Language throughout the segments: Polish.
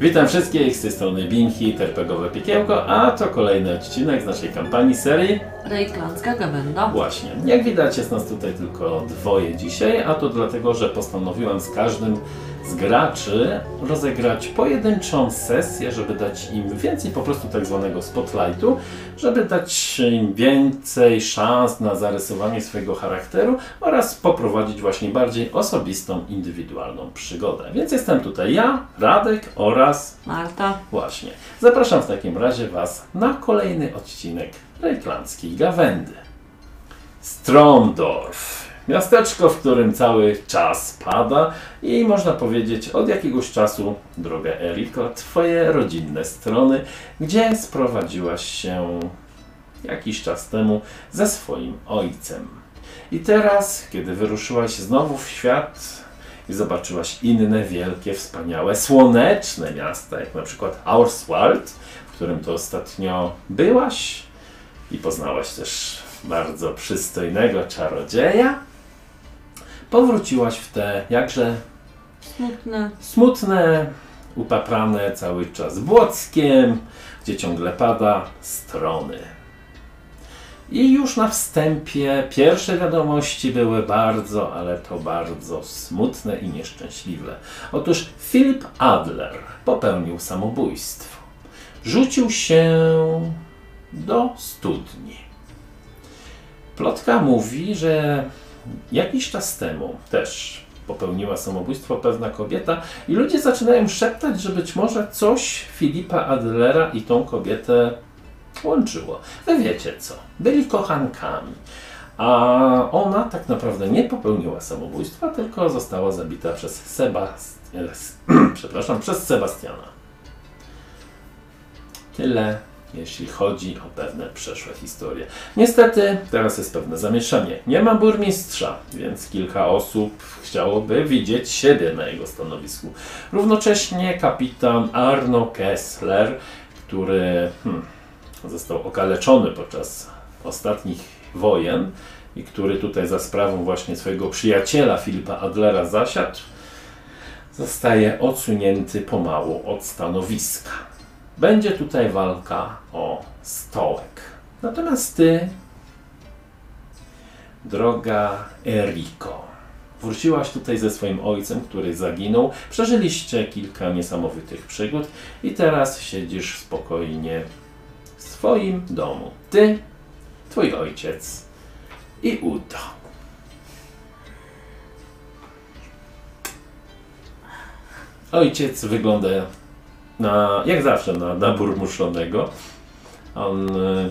Witam wszystkich, z tej strony Binki, Terpegowe Piekiełko, a to kolejny odcinek z naszej kampanii serii. Rejklandzka gawenda. Właśnie, jak widać jest nas tutaj tylko dwoje dzisiaj, a to dlatego, że postanowiłem z każdym z graczy rozegrać pojedynczą sesję, żeby dać im więcej po prostu tak zwanego spotlightu, żeby dać im więcej szans na zarysowanie swojego charakteru oraz poprowadzić właśnie bardziej osobistą, indywidualną przygodę. Więc jestem tutaj ja, Radek oraz Marta. Właśnie. Zapraszam w takim razie Was na kolejny odcinek Rejklandzkiej Gawędy. Stromdorf. Miasteczko, w którym cały czas pada i można powiedzieć od jakiegoś czasu, droga Eriko, Twoje rodzinne strony, gdzie sprowadziłaś się jakiś czas temu ze swoim ojcem. I teraz, kiedy wyruszyłaś znowu w świat i zobaczyłaś inne wielkie, wspaniałe, słoneczne miasta, jak na przykład Auerswald, w którym to ostatnio byłaś i poznałaś też bardzo przystojnego czarodzieja, powróciłaś w te jakże Smutne. smutne, upaprane cały czas błockiem, gdzie ciągle pada, strony. I już na wstępie pierwsze wiadomości były bardzo, ale to bardzo smutne i nieszczęśliwe. Otóż Philip Adler popełnił samobójstwo. Rzucił się do studni. Plotka mówi, że jakiś czas temu też popełniła samobójstwo pewna kobieta i ludzie zaczynają szeptać, że być może coś Filipa Adlera i tą kobietę łączyło. Wy wiecie co? Byli kochankami. A ona tak naprawdę nie popełniła samobójstwa, tylko została zabita przez Sebastiana. Przepraszam, przez Sebastiana. Tyle, jeśli chodzi o pewne przeszłe historie. Niestety, teraz jest pewne zamieszanie. Nie ma burmistrza, więc kilka osób chciałoby widzieć siebie na jego stanowisku. Równocześnie kapitan Arno Kessler, który hmm, został okaleczony podczas ostatnich wojen i który tutaj za sprawą właśnie swojego przyjaciela Filipa Adlera zasiadł, zostaje odsunięty pomału od stanowiska. Będzie tutaj walka o stołek. Natomiast ty, droga Eriko, wróciłaś tutaj ze swoim ojcem, który zaginął. Przeżyliście kilka niesamowitych przygód i teraz siedzisz spokojnie w swoim domu. Ty, twój ojciec i Udo. Ojciec wygląda na, jak zawsze na nabór muszonego. On e,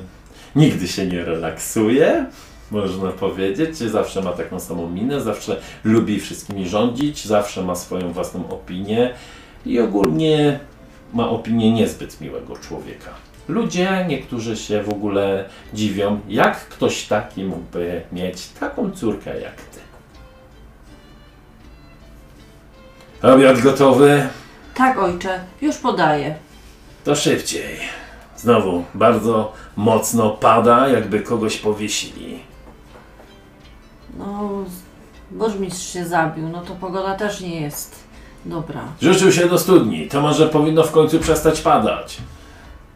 nigdy się nie relaksuje, można powiedzieć. Zawsze ma taką samą minę, zawsze lubi wszystkimi rządzić, zawsze ma swoją własną opinię i ogólnie ma opinię niezbyt miłego człowieka. Ludzie, niektórzy się w ogóle dziwią, jak ktoś taki mógłby mieć taką córkę jak ty. Obiad gotowy? Tak, ojcze, już podaję. To szybciej. Znowu bardzo mocno pada, jakby kogoś powiesili. No, burmistrz się zabił, no to pogoda też nie jest dobra. Rzucił się do studni, to może powinno w końcu przestać padać.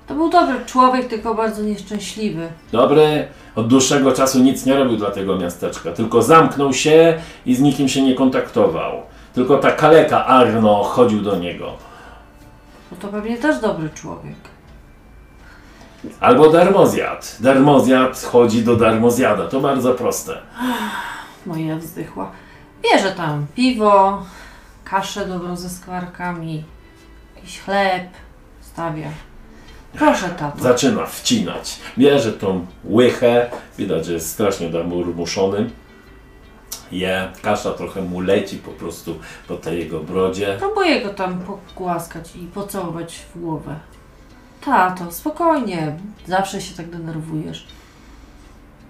To był dobry człowiek, tylko bardzo nieszczęśliwy. Dobry, od dłuższego czasu nic nie robił dla tego miasteczka, tylko zamknął się i z nikim się nie kontaktował. Tylko ta kaleka Arno chodził do niego. No to pewnie też dobry człowiek. Albo darmozjad. Darmozjad chodzi do darmozjada, to bardzo proste. Moja wzdychła. Bierze tam piwo, kaszę dobrą ze skwarkami, jakiś chleb, stawia. Proszę, tato. Zaczyna wcinać. Bierze tą łychę, widać, że jest strasznie muszony. Je, kasza trochę mu leci po prostu po tej jego brodzie. Próbuję go tam pogłaskać i pocałować w głowę. Tato, spokojnie. Zawsze się tak denerwujesz.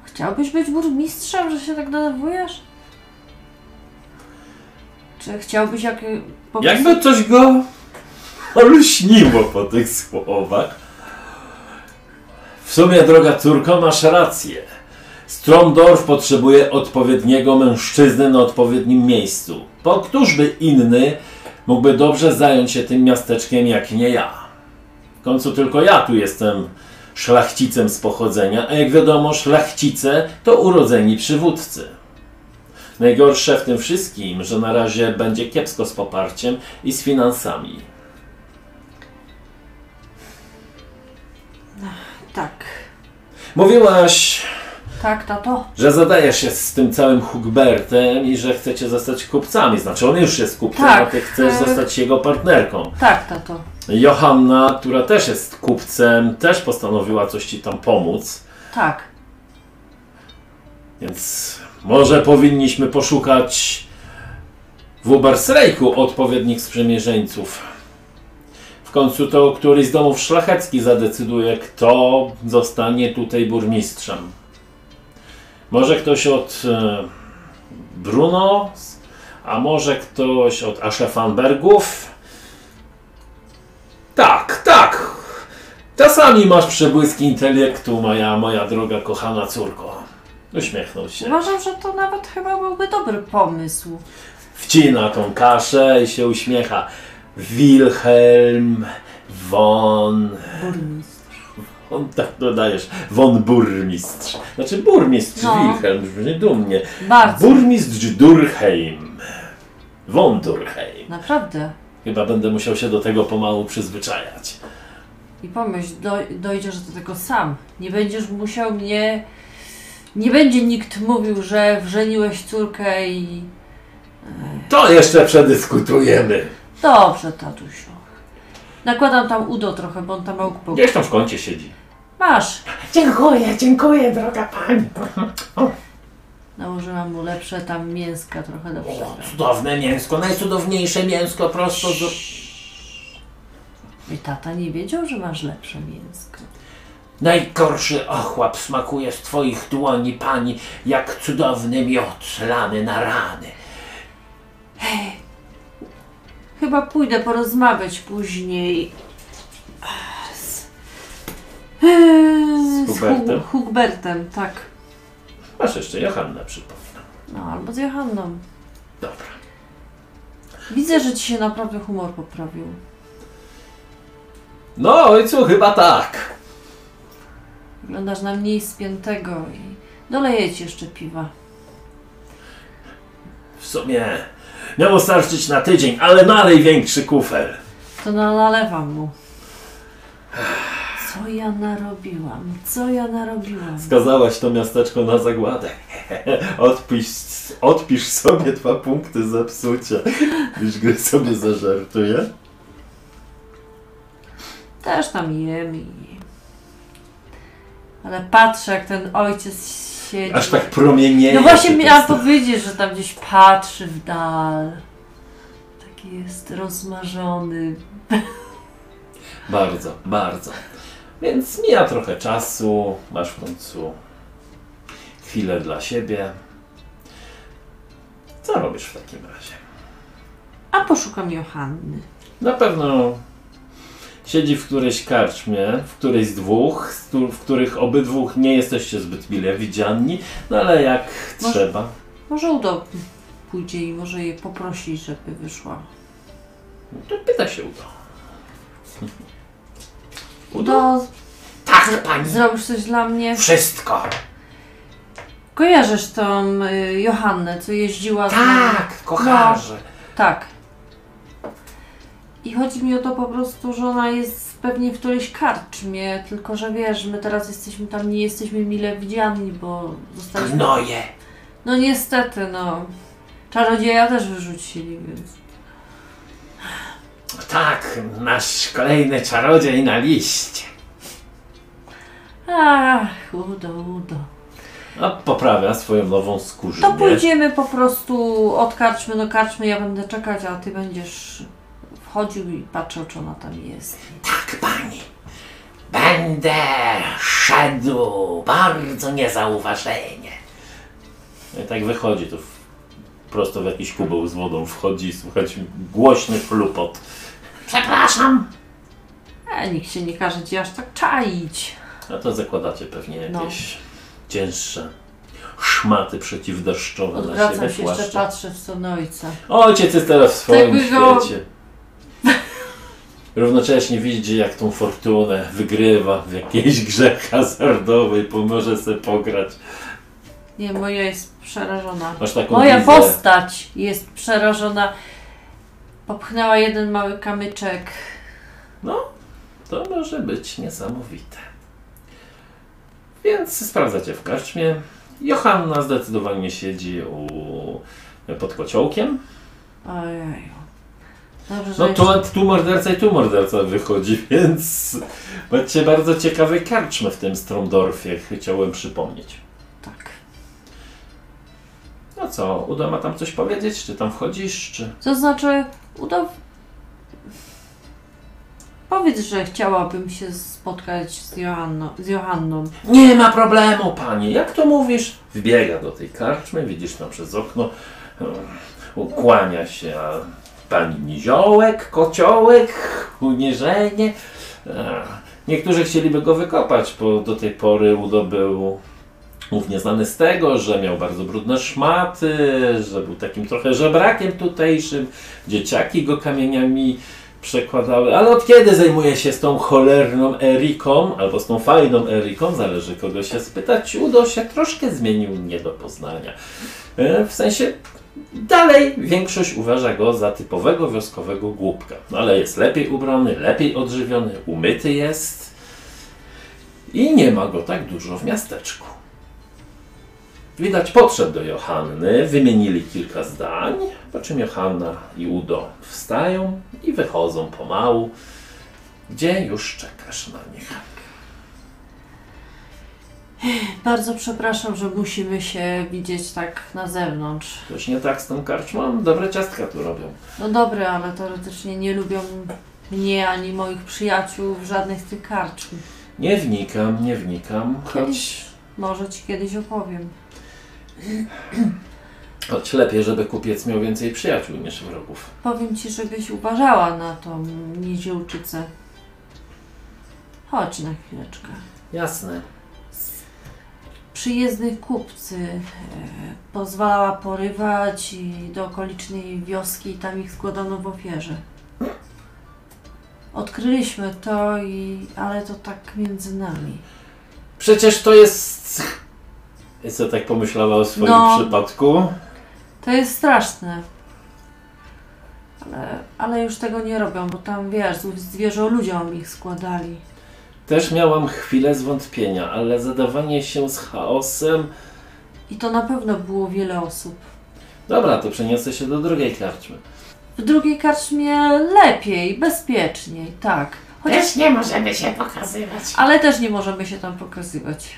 Chciałbyś być burmistrzem, że się tak denerwujesz? Czy chciałbyś jak... po prostu- Jakby coś go olśniło po tych słowach. W sumie, droga córko, masz rację. Stromdorf potrzebuje odpowiedniego mężczyzny na odpowiednim miejscu. Bo któż by inny mógłby dobrze zająć się tym miasteczkiem jak nie ja. W końcu tylko ja tu jestem szlachcicem z pochodzenia, a jak wiadomo, szlachcice to urodzeni przywódcy. Najgorsze w tym wszystkim, że na razie będzie kiepsko z poparciem i z finansami. Tak. Mówiłaś, Tak, tato? że zadajesz się z tym całym Hugbertem i że chcecie zostać kupcami. Znaczy on już jest kupcem, Tak, a ty chcesz e- zostać jego partnerką. Tak, tato. Johanna, która też jest kupcem, też postanowiła coś ci tam pomóc. Tak. Więc może powinniśmy poszukać w Ubersrejku odpowiednich sprzymierzeńców. W końcu to któryś z domów szlacheckich zadecyduje, kto zostanie tutaj burmistrzem. Może ktoś od e, Bruno, a może ktoś od Aschefanbergów. Tak, tak. Czasami masz przebłyski intelektu, moja, moja droga, kochana córko. Uśmiechnął się. Uważam, że to nawet chyba byłby dobry pomysł. Wcina tą kaszę i się uśmiecha. Wilhelm von... Burmistrz. On tak dodajesz. Von Burmistrz. Znaczy burmistrz No. Wilhelm, brzmi dumnie. Bardzo. Burmistrz Durkheim. Von Durkheim. Naprawdę. Chyba będę musiał się do tego pomału przyzwyczajać. I pomyśl, do, dojdziesz do tego sam. Nie będziesz musiał mnie. Nie będzie nikt mówił, że wrzeniłeś córkę i. To jeszcze przedyskutujemy. Dobrze, tatusiu. Nakładam tam udo trochę, bo on tam ma ukupał. Gdzieś tam w kącie siedzi. Masz! Dziękuję, dziękuję, droga pani. Nałożyłam mu lepsze tam mięska trochę do O, przebrania. cudowne mięsko, najcudowniejsze mięsko prosto do... I tata nie wiedział, że masz lepsze mięsko. Najgorszy ochłap smakuje z twoich dłoni, pani, jak cudowny miód lany na rany. Chyba pójdę porozmawiać później. Z, z Hubertem? Hu- Hugbertem, tak. Masz jeszcze Johanna, przypominam. No, albo z Johanną. Dobra. Widzę, że ci się naprawdę humor poprawił. No, ojcu, chyba tak. Wyglądasz na mniej spiętego i doleję ci jeszcze piwa. W sumie miało starczyć na tydzień, ale nalej większy kufel. To na- nalewam mu. Co ja narobiłam? Co ja narobiłam? Skazałaś to miasteczko na zagładę. Odpisz, odpisz sobie dwa punkty zepsucia. Już gry sobie zażartuje. Też tam jem i... Ale patrzę, jak ten ojciec siedzi. Aż tak promienieje. No właśnie miałam to- powiedzieć, że tam gdzieś patrzy w dal. Taki jest rozmarzony. Bardzo, bardzo. Więc mija trochę czasu, masz w końcu chwilę dla siebie. Co robisz w takim razie? A poszukam Johanny. Na pewno siedzi w którejś karczmie, w którejś z dwóch, w których obydwu nie jesteście zbyt mile widziani, no ale jak Może- trzeba. Może Udo pójdzie i może je poprosi, żeby wyszła. To pyta się Udo. Udo, Tak, pani. zrobisz coś dla mnie? Wszystko. Kojarzysz tą y, Johannę, co jeździła z? Tak, kocharze. Tak. I chodzi mi o to po prostu, że ona jest pewnie w którejś karczmie, tylko że wiesz, my teraz jesteśmy tam, nie jesteśmy mile widziani, bo zostaliśmy... Gnoje. No niestety, no. Czarodzieja też wyrzucili, więc... Tak, nasz kolejny czarodziej na liście. Ach, udo, udo. A poprawia swoją nową skórzynę. To pójdziemy po prostu od karczmy do karczmy, ja będę czekać, a ty będziesz wchodził i patrzył, czy ona tam jest. Tak, pani. Będę szedł bardzo niezauważenie. I tak wychodzi, to w, prosto w jakiś kubeł z wodą wchodzi, słychać głośny chlupot. Przepraszam. A nikt się nie każe ci aż tak czaić. A to zakładacie pewnie No. jakieś cięższe szmaty przeciwdeszczowe na siebie, się jeszcze, płaszcze. patrzę w stronę ojca. Ojciec jest teraz w swoim Jakby go- świecie. równocześnie widzi, jak tą fortunę wygrywa w jakiejś grze hazardowej, pomoże sobie pograć. Nie, moja jest przerażona. Masz taką Moja wizję. postać jest przerażona. Popchnęła jeden mały kamyczek. No, to może być niesamowite. Więc sprawdzacie w karczmie. Johanna zdecydowanie siedzi u, pod kociołkiem. Ojeju. Dobrze, No tu, tu morderca i tu morderca wychodzi, więc macie bardzo ciekawe karczmy w tym Stromdorfie, chciałem przypomnieć. Tak. No co, Uda ma tam coś powiedzieć? Czy tam wchodzisz, czy... To znaczy, uda... Powiedz, że chciałabym się spotkać z, Johanno, z Johanną. Nie ma problemu, pani. Jak to mówisz? Wbiega do tej karczmy, widzisz tam przez okno, ukłania się a pani niziołek, kociołek, unieżenie. Ach, Niektórzy chcieliby go wykopać, bo do tej pory Udo był głównie znany z tego, że miał bardzo brudne szmaty, że był takim trochę żebrakiem tutejszym, dzieciaki go kamieniami przekładały, ale od kiedy zajmuje się z tą cholerną Eriką, albo z tą fajną Eriką, zależy kogo się spytać, Udo się troszkę zmienił nie do poznania. E, W sensie dalej większość uważa go za typowego wioskowego głupka, no ale jest lepiej ubrany, lepiej odżywiony, umyty jest i nie ma go tak dużo w miasteczku. Widać podszedł do Johanny, wymienili kilka zdań, po czym Johanna i Udo wstają i wychodzą pomału, gdzie już czekasz na nich. Bardzo przepraszam, że musimy się widzieć tak na zewnątrz. Coś nie tak z tą karczmą? Dobre ciastka tu robią. No dobre, ale teoretycznie nie lubią mnie ani moich przyjaciół w żadnych z tych karczm. Nie wnikam, nie wnikam, choć, Kiedyś, może ci kiedyś opowiem. choć lepiej, żeby kupiec miał więcej przyjaciół niż wrogów. Powiem ci, żebyś uważała na tą niziołczycę. Chodź na chwileczkę. Jasne. Przyjezdnych kupcy e, pozwalała porywać i do okolicznej wioski i tam ich składano w ofierze. Odkryliśmy to i... ale to tak między nami. Przecież to jest... I co tak pomyślała o swoim No. przypadku? To jest straszne. Ale, ale już tego nie robią, bo tam wiesz, zwierzę ludziom ich składali. Też miałam chwilę zwątpienia, ale zadawanie się z chaosem... I to na pewno było wiele osób. Dobra, to przeniosę się do drugiej karczmy. W drugiej karczmie lepiej, bezpieczniej, tak. Chociaż, Też nie możemy się pokazywać. ale też nie możemy się tam pokazywać.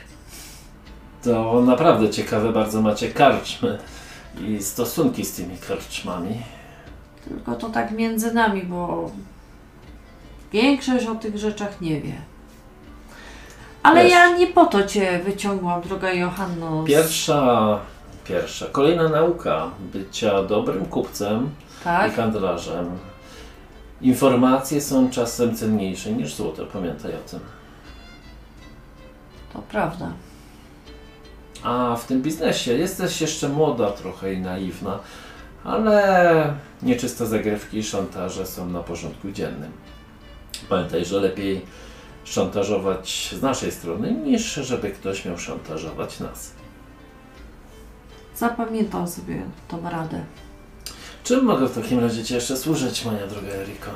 To naprawdę ciekawe bardzo macie karczmy i stosunki z tymi karczmami. Tylko to tak między nami, bo większość o tych rzeczach nie wie. Ale Wiesz. ja nie po to Cię wyciągłam, droga Johanno. z- Pierwsza, pierwsza, kolejna nauka bycia dobrym kupcem i Tak? handlarzem. Informacje są czasem cenniejsze niż złoto, pamiętaj o tym. To prawda. A w tym biznesie jesteś jeszcze młoda trochę i naiwna, ale nieczyste zagrywki i szantaże są na porządku dziennym. Pamiętaj, że lepiej szantażować z naszej strony, niż żeby ktoś miał szantażować nas. Zapamiętam sobie tą radę. Czym mogę w takim razie Ci jeszcze służyć, moja droga Eriko?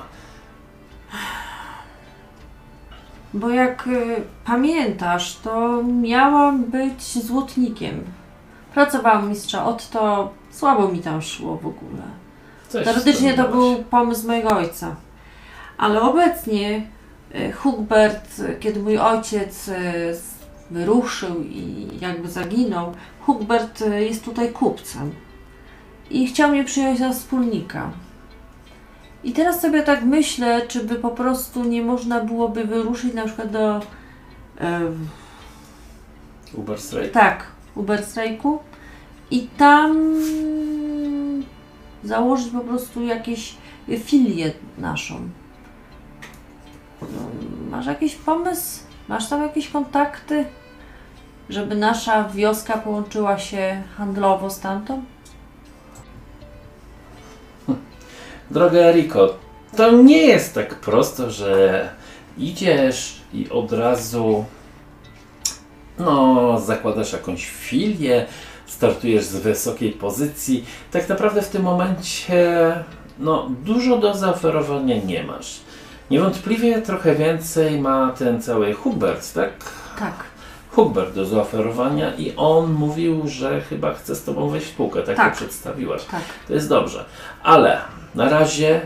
Bo jak y, pamiętasz, to miałam być złotnikiem. Pracowałam mistrza Otto, słabo mi tam szło w ogóle. Coś Teoretycznie to był pomysł mojego ojca. Ale obecnie y, Hugbert, y, kiedy mój ojciec y, z- wyruszył i jakby zaginął, Hugbert y, jest tutaj kupcem. I chciał mnie przyjąć za wspólnika. I teraz sobie tak myślę, czy by po prostu nie można byłoby wyruszyć na przykład do y, Uber Straight? tak, Uberstrajku i tam założyć po prostu jakieś filię naszą. No, Masz jakiś pomysł? Masz tam jakieś kontakty? Żeby nasza wioska połączyła się handlowo z tamtą? Droga Eriko, to nie jest tak prosto, że idziesz i od razu no, zakładasz jakąś filię, startujesz z wysokiej pozycji. Tak naprawdę w tym momencie no, dużo do zaoferowania nie masz. Niewątpliwie trochę więcej ma ten cały Hubert, tak? Tak. Hubert do zaoferowania i on mówił, że chyba chce z Tobą wejść w spółkę, tak, Tak. to przedstawiłaś. Tak. To jest dobrze. Ale na razie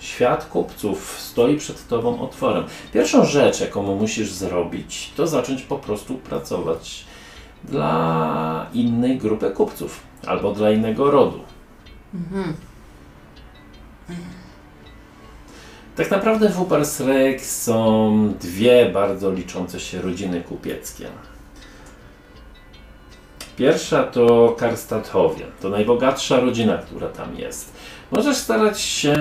świat kupców stoi przed Tobą otworem. Pierwszą rzecz, jaką musisz zrobić, to zacząć po prostu pracować dla innej grupy kupców albo dla innego rodu. Mhm. Tak naprawdę w Ubersreich są dwie bardzo liczące się rodziny kupieckie. Pierwsza to Karstadhowie. To najbogatsza rodzina, która tam jest. Możesz starać się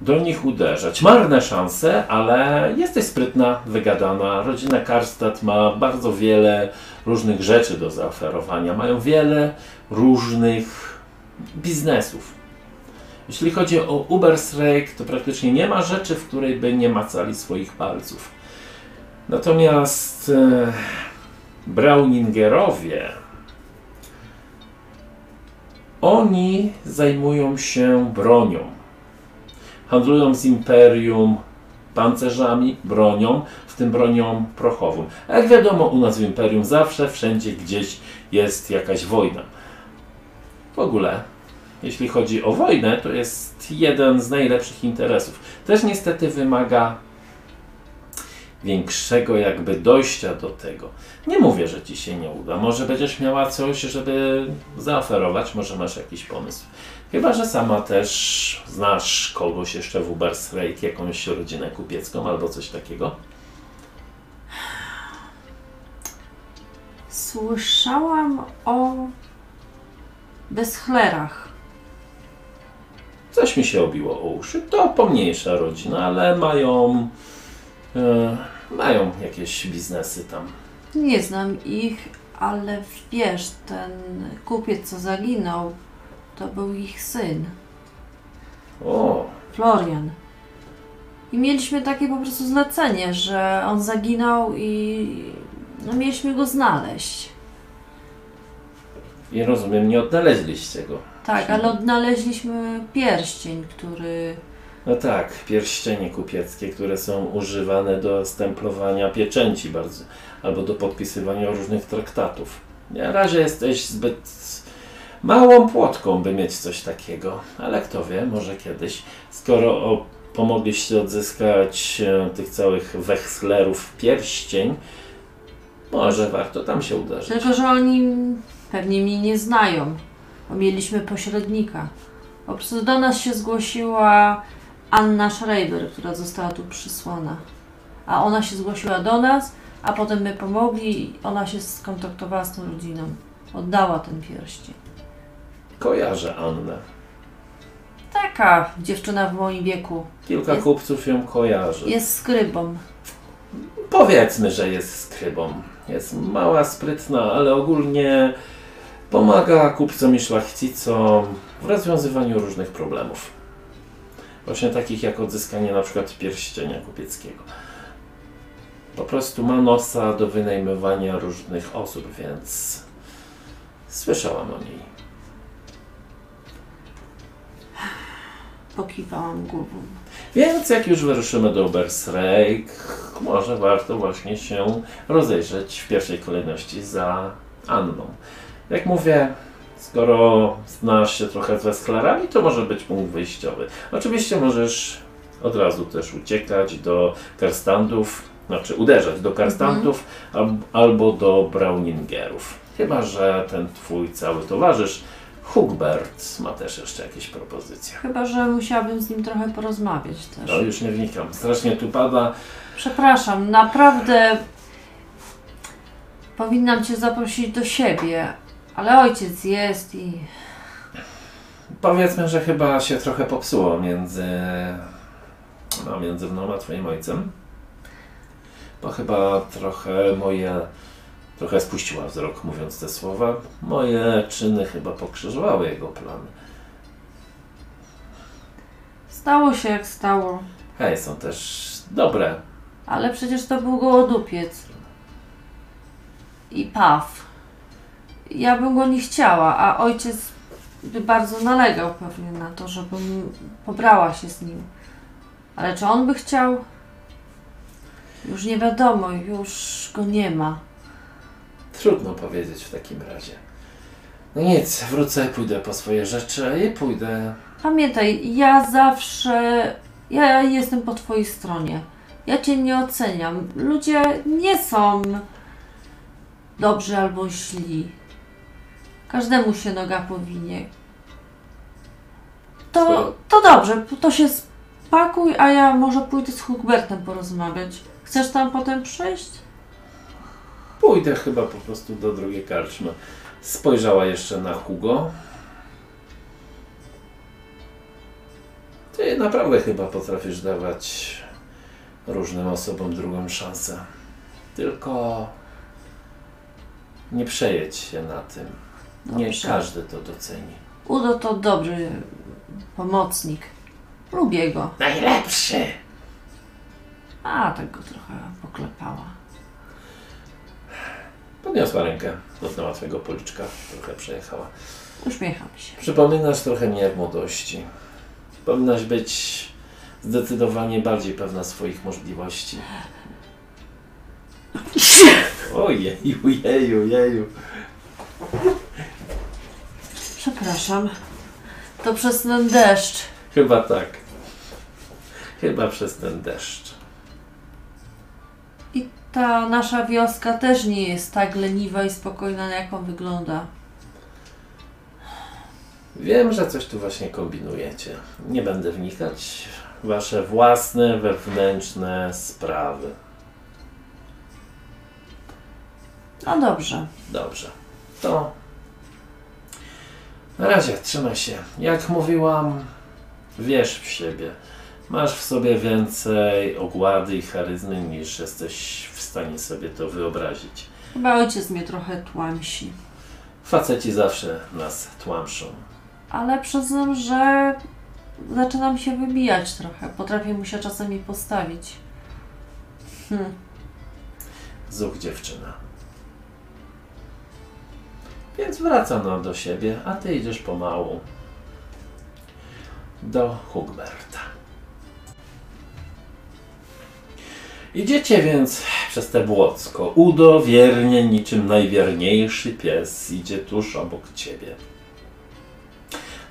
do nich uderzać. Marne szanse, ale jesteś sprytna, wygadana. Rodzina Karstad ma bardzo wiele różnych rzeczy do zaoferowania. Mają wiele różnych biznesów. Jeśli chodzi o Ubersreich, to praktycznie nie ma rzeczy, w której by nie macali swoich palców. Natomiast e, Browningerowie oni zajmują się bronią. Handlują z imperium pancerzami, bronią, w tym bronią prochową. A jak wiadomo, u nas w imperium zawsze, wszędzie gdzieś jest jakaś wojna. W ogóle jeśli chodzi o wojnę, to jest jeden z najlepszych interesów. Też niestety wymaga większego jakby dojścia do tego. Nie mówię, że Ci się nie uda. Może będziesz miała coś, żeby zaoferować, może masz jakiś pomysł. Chyba, że sama też znasz kogoś jeszcze w Ubersreich, jakąś rodzinę kupiecką albo coś takiego. Słyszałam o Beschlerach. Coś mi się obiło o uszy. To pomniejsza rodzina, ale mają, mają jakieś biznesy tam. Nie znam ich, ale wiesz, ten kupiec, co zaginął, to był ich syn, O, Florian. I mieliśmy takie po prostu zlecenie, że on zaginął i no, mieliśmy go znaleźć. i rozumiem, nie odnaleźliście go. Tak, ale odnaleźliśmy pierścień, który. No tak, pierścienie kupieckie, które są używane do stemplowania pieczęci bardzo, albo do podpisywania różnych traktatów. Na razie jesteś zbyt małą płotką, by mieć coś takiego, ale kto wie, może kiedyś, skoro o, pomogliście odzyskać e, tych całych wechslerów pierścień, może warto tam się uderzyć. Tylko, że oni pewnie mnie nie znają, bo mieliśmy pośrednika. Po prostu do nas się zgłosiła Anna Schreiber, która została tu przysłana. A ona się zgłosiła do nas, a potem my pomogli i ona się skontaktowała z tą rodziną. Oddała ten pierścień. Kojarzę Annę. Taka dziewczyna w moim wieku. Kilka Jest- kupców ją kojarzy. Jest skrybą. Powiedzmy, że jest skrybą. Jest mała, sprytna, ale ogólnie pomaga kupcom i szlachcicom w rozwiązywaniu różnych problemów. Właśnie takich jak odzyskanie na przykład pierścienia kupieckiego. Po prostu ma nosa do wynajmowania różnych osób, więc słyszałam o niej. Pokiwałam głową. Więc jak już wyruszymy do Obersreich, może warto właśnie się rozejrzeć w pierwszej kolejności za Anną. Jak mówię, skoro znasz się trochę z Wesklarami, to może być punkt wyjściowy. Oczywiście możesz od razu też uciekać do Karstandów, znaczy uderzać do Karstandów al- albo do Browningerów. Chyba, że ten twój cały towarzysz Hugbert ma też jeszcze jakieś propozycje. Chyba, że musiałabym z nim trochę porozmawiać też. No już nie wnikam. Strasznie tu pada. Przepraszam, naprawdę powinnam Cię zaprosić do siebie, ale ojciec jest i Powiedzmy, że chyba się trochę popsuło między, no, między mną a twoim ojcem. Bo chyba trochę moje, trochę spuściła wzrok mówiąc te słowa. Moje czyny chyba pokrzyżowały jego plany. Stało się jak stało. Hej, są też dobre. Ale przecież to był gołodupiec. I paw. Ja bym go nie chciała, a ojciec by bardzo nalegał pewnie na to, żebym pobrała się z nim. Ale czy on by chciał? Już nie wiadomo, już go nie ma. Trudno powiedzieć w takim razie. No nic, wrócę, pójdę po swoje rzeczy i pójdę. Pamiętaj, ja zawsze. Ja jestem po Twojej stronie. Ja Cię nie oceniam. Ludzie nie są dobrzy albo źli. Każdemu się noga powinie. To, to dobrze, to się spakuj, a ja może pójdę z Hugbertem porozmawiać. Chcesz tam potem przyjść? Pójdę chyba po prostu do drugiej karczmy. Spojrzała jeszcze na Hugo. Ty naprawdę chyba potrafisz dawać różnym osobom drugą szansę. Tylko nie przejedź się na tym. Nie Dobrze. każdy to doceni. Udo to dobry pomocnik. Lubię go. Najlepszy. A, tak go trochę poklepała. Podniosła rękę, dotknęła twojego policzka, trochę przejechała. Uśmiecham się. Przypominasz trochę mnie w młodości. Powinnaś być zdecydowanie bardziej pewna swoich możliwości. Ojeju, jeju, jeju. Przepraszam. To przez ten deszcz. Chyba tak. Chyba przez ten deszcz. I ta nasza wioska też nie jest tak leniwa i spokojna, jaką wygląda. Wiem, że coś tu właśnie kombinujecie. Nie będę wnikać w wasze własne, wewnętrzne sprawy. No dobrze. Dobrze. To na razie trzymaj się. Jak mówiłam, wierz w siebie. Masz w sobie więcej ogłady i charyzmy niż jesteś w stanie sobie to wyobrazić. Chyba ojciec mnie trochę tłamsi. Faceci zawsze nas tłamszą. Ale przyznam, że zaczynam się wybijać trochę. Potrafię mu się czasami postawić. Hm. Zuch dziewczyna. Więc wraca no do siebie, a ty idziesz pomału do Hugberta. Idziecie więc przez te Błocko. Udo wiernie, niczym najwierniejszy pies, idzie tuż obok ciebie.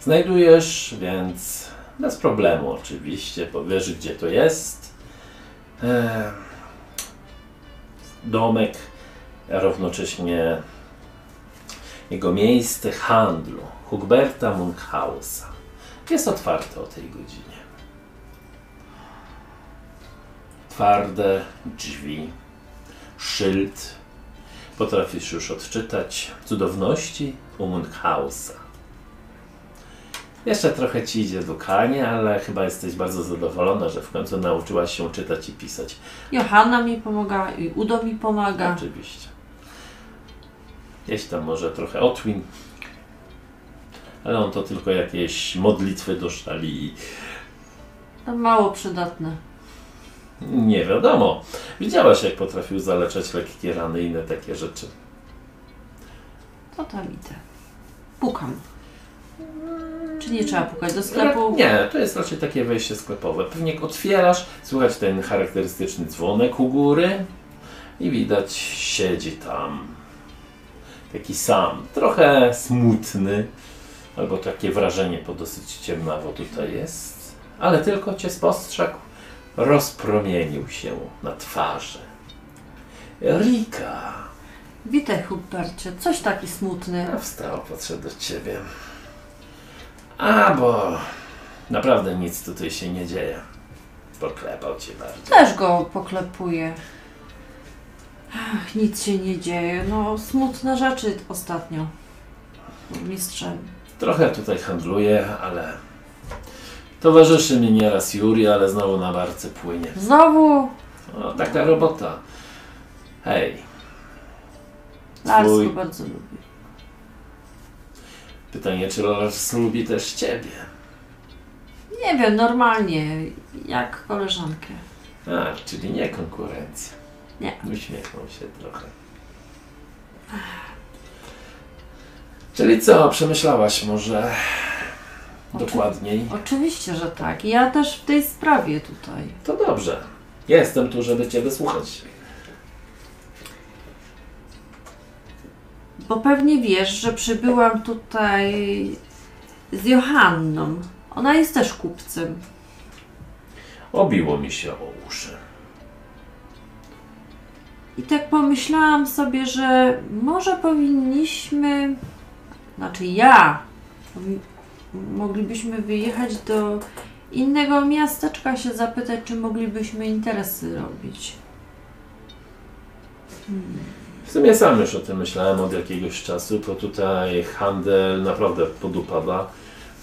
Znajdujesz więc bez problemu oczywiście, powiesz gdzie to jest. Eee, domek, równocześnie jego miejsce handlu Hugberta Munkhausa. Jest otwarte o tej godzinie. Twarde drzwi, szyld. Potrafisz już odczytać cudowności u Munkhausa. Jeszcze trochę ci idzie dukanie, ale chyba jesteś bardzo zadowolona, że w końcu nauczyłaś się czytać i pisać. Johanna mi pomaga i Udo mi pomaga. Oczywiście. Gdzieś tam może trochę Otwin. Ale on to tylko jakieś modlitwy do szali. Mało przydatne. Nie wiadomo. Widziałaś, jak potrafił zaleczać lekkie rany i inne takie rzeczy. To tam idę. Pukam. Czy nie trzeba pukać do sklepu? Nie, to jest raczej takie wejście sklepowe. Pewnie jak otwierasz, słychać ten charakterystyczny dzwonek u góry i widać siedzi tam taki sam, trochę smutny, albo takie wrażenie, bo dosyć ciemnawo tutaj jest, ale tylko cię spostrzegł, rozpromienił się na twarzy. Rika! Witaj, Hubercie. Coś taki smutny. A wstał, podszedł do ciebie. A, bo naprawdę nic tutaj się nie dzieje. Poklepał cię bardzo. Też go poklepuję. Ach, nic się nie dzieje. No, smutne rzeczy ostatnio. Mistrzem. Trochę tutaj handluje, ale towarzyszy mi nieraz Juri, ale znowu na barce płynie. Znowu O, taka robota. Hej, Lars Twój- bardzo lubi. pytanie, czy Lars lubi też ciebie? Nie wiem, normalnie, jak koleżankę. A, czyli nie konkurencja. Nie. Uśmiechnął się trochę. Czyli co, przemyślałaś może dokładniej? Oczywiście, że tak. Ja też w tej sprawie tutaj. To dobrze. Jestem tu, żeby Cię wysłuchać. Bo pewnie wiesz, że przybyłam tutaj z Johanną. Ona jest też kupcem. Obiło mi się o uszy. I tak pomyślałam sobie, że może powinniśmy, znaczy ja, moglibyśmy wyjechać do innego miasteczka, się zapytać, czy moglibyśmy interesy robić. W sumie sam już o tym myślałem od jakiegoś czasu, bo tutaj handel naprawdę podupada.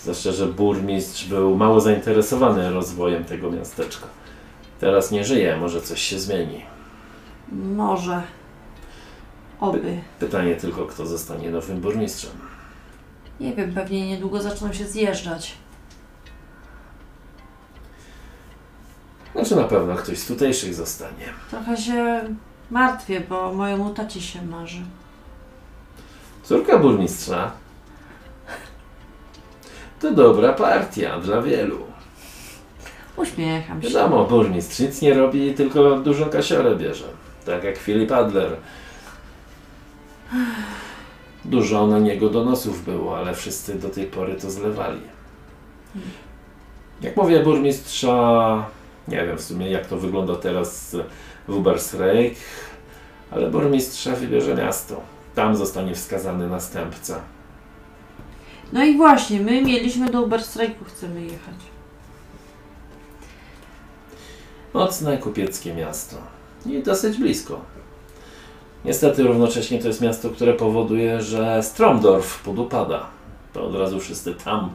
Zwłaszcza, że burmistrz był mało zainteresowany rozwojem tego miasteczka. Teraz nie żyje, może coś się zmieni. Może. Oby. Pytanie tylko, kto zostanie nowym burmistrzem. Nie wiem, pewnie niedługo zaczną się zjeżdżać. Znaczy na pewno ktoś z tutejszych zostanie. Trochę się martwię, bo mojemu tacie się marzy. Córka burmistrza to dobra partia dla wielu. Uśmiecham się. Wiadomo, burmistrz nic nie robi, tylko dużą kasiorę bierze. Tak jak Filip Adler. Dużo na niego donosów było, ale wszyscy do tej pory to zlewali. Jak mówię burmistrza, nie wiem w sumie jak to wygląda teraz w Ubersreich, ale burmistrza wybierze miasto. Tam zostanie wskazany następca. No i właśnie, my mieliśmy do Uberstrajku, chcemy jechać. Mocne kupieckie miasto i dosyć blisko. Niestety równocześnie to jest miasto, które powoduje, że Stromdorf podupada. To od razu wszyscy tam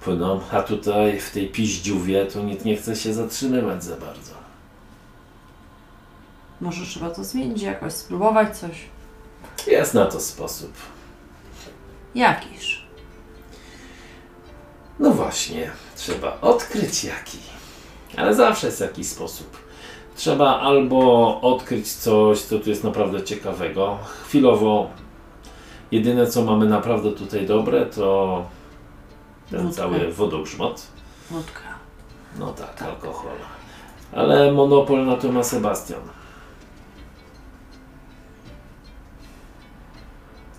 płyną, a tutaj w tej piździówie to nikt nie chce się zatrzymywać za bardzo. Może trzeba to zmienić jakoś, spróbować coś. Jest na to sposób. Jakiż? No właśnie, trzeba odkryć jaki. Ale zawsze jest jakiś sposób. Trzeba albo odkryć coś, co tu jest naprawdę ciekawego. Chwilowo jedyne co mamy naprawdę tutaj dobre to ten Wódka. cały wodogrzmot. Wódka. No tak, alkohol. Ale monopol na to ma Sebastian.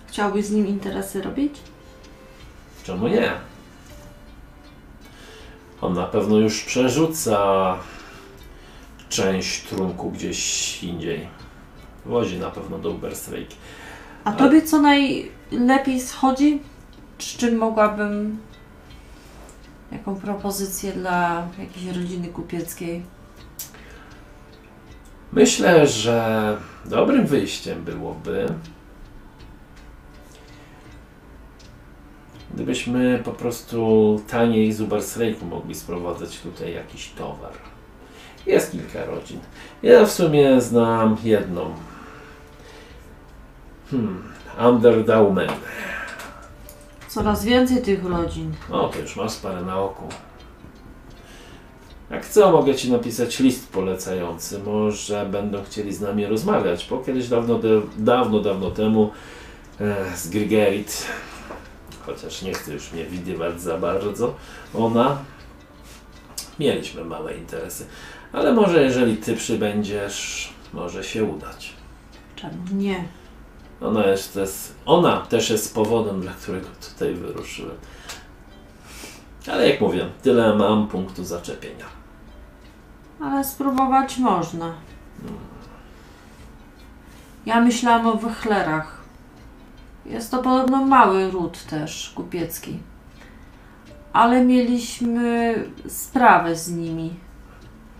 Chciałbyś z nim interesy robić? Czemu nie? On na pewno już przerzuca część trunku gdzieś indziej. Wozi na pewno do Uberstreik. A tobie co najlepiej schodzi? Z czym mogłabym... Jaką propozycję dla jakiejś rodziny kupieckiej? Myślę, że dobrym wyjściem byłoby, gdybyśmy po prostu taniej z Uberstreiku mogli sprowadzać tutaj jakiś towar. Jest kilka rodzin. Ja w sumie znam jedną. Hmm, Underdaumen. Coraz więcej tych rodzin. O, to już masz parę na oku. Jak co, mogę Ci napisać list polecający. Może będą chcieli z nami rozmawiać, bo kiedyś dawno, dawno, dawno temu e, z Grigerit, chociaż nie chcę już mnie widywać za bardzo, ona, mieliśmy małe interesy. Ale może jeżeli Ty przybędziesz, może się udać. Czemu nie? Ona, jest, też- ona też jest powodem, dla którego tutaj wyruszyłem. Ale jak mówię, tyle mam punktu zaczepienia. Ale spróbować można. Ja myślałam o wychlerach. Jest to podobno mały ród też kupiecki. Ale mieliśmy sprawę z nimi.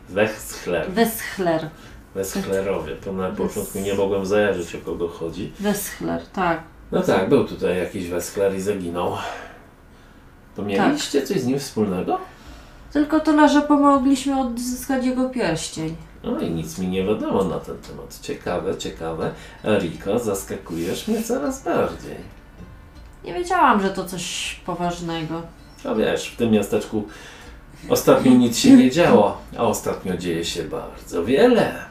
Weschler, Weschler. Weschlerowie. To na początku nie mogłem zajarzyć o kogo chodzi. Weschler, tak. No tak, był tutaj jakiś Weschler i zaginął. To mieliście coś z nim wspólnego? Tylko tyle, że pomogliśmy odzyskać jego pierścień. No i nic mi nie wiadomo na ten temat. Ciekawe, ciekawe. Eriko, zaskakujesz mnie coraz bardziej. Nie wiedziałam, że to coś poważnego. No wiesz, w tym miasteczku Ostatnio nic się nie działo, a ostatnio dzieje się bardzo wiele.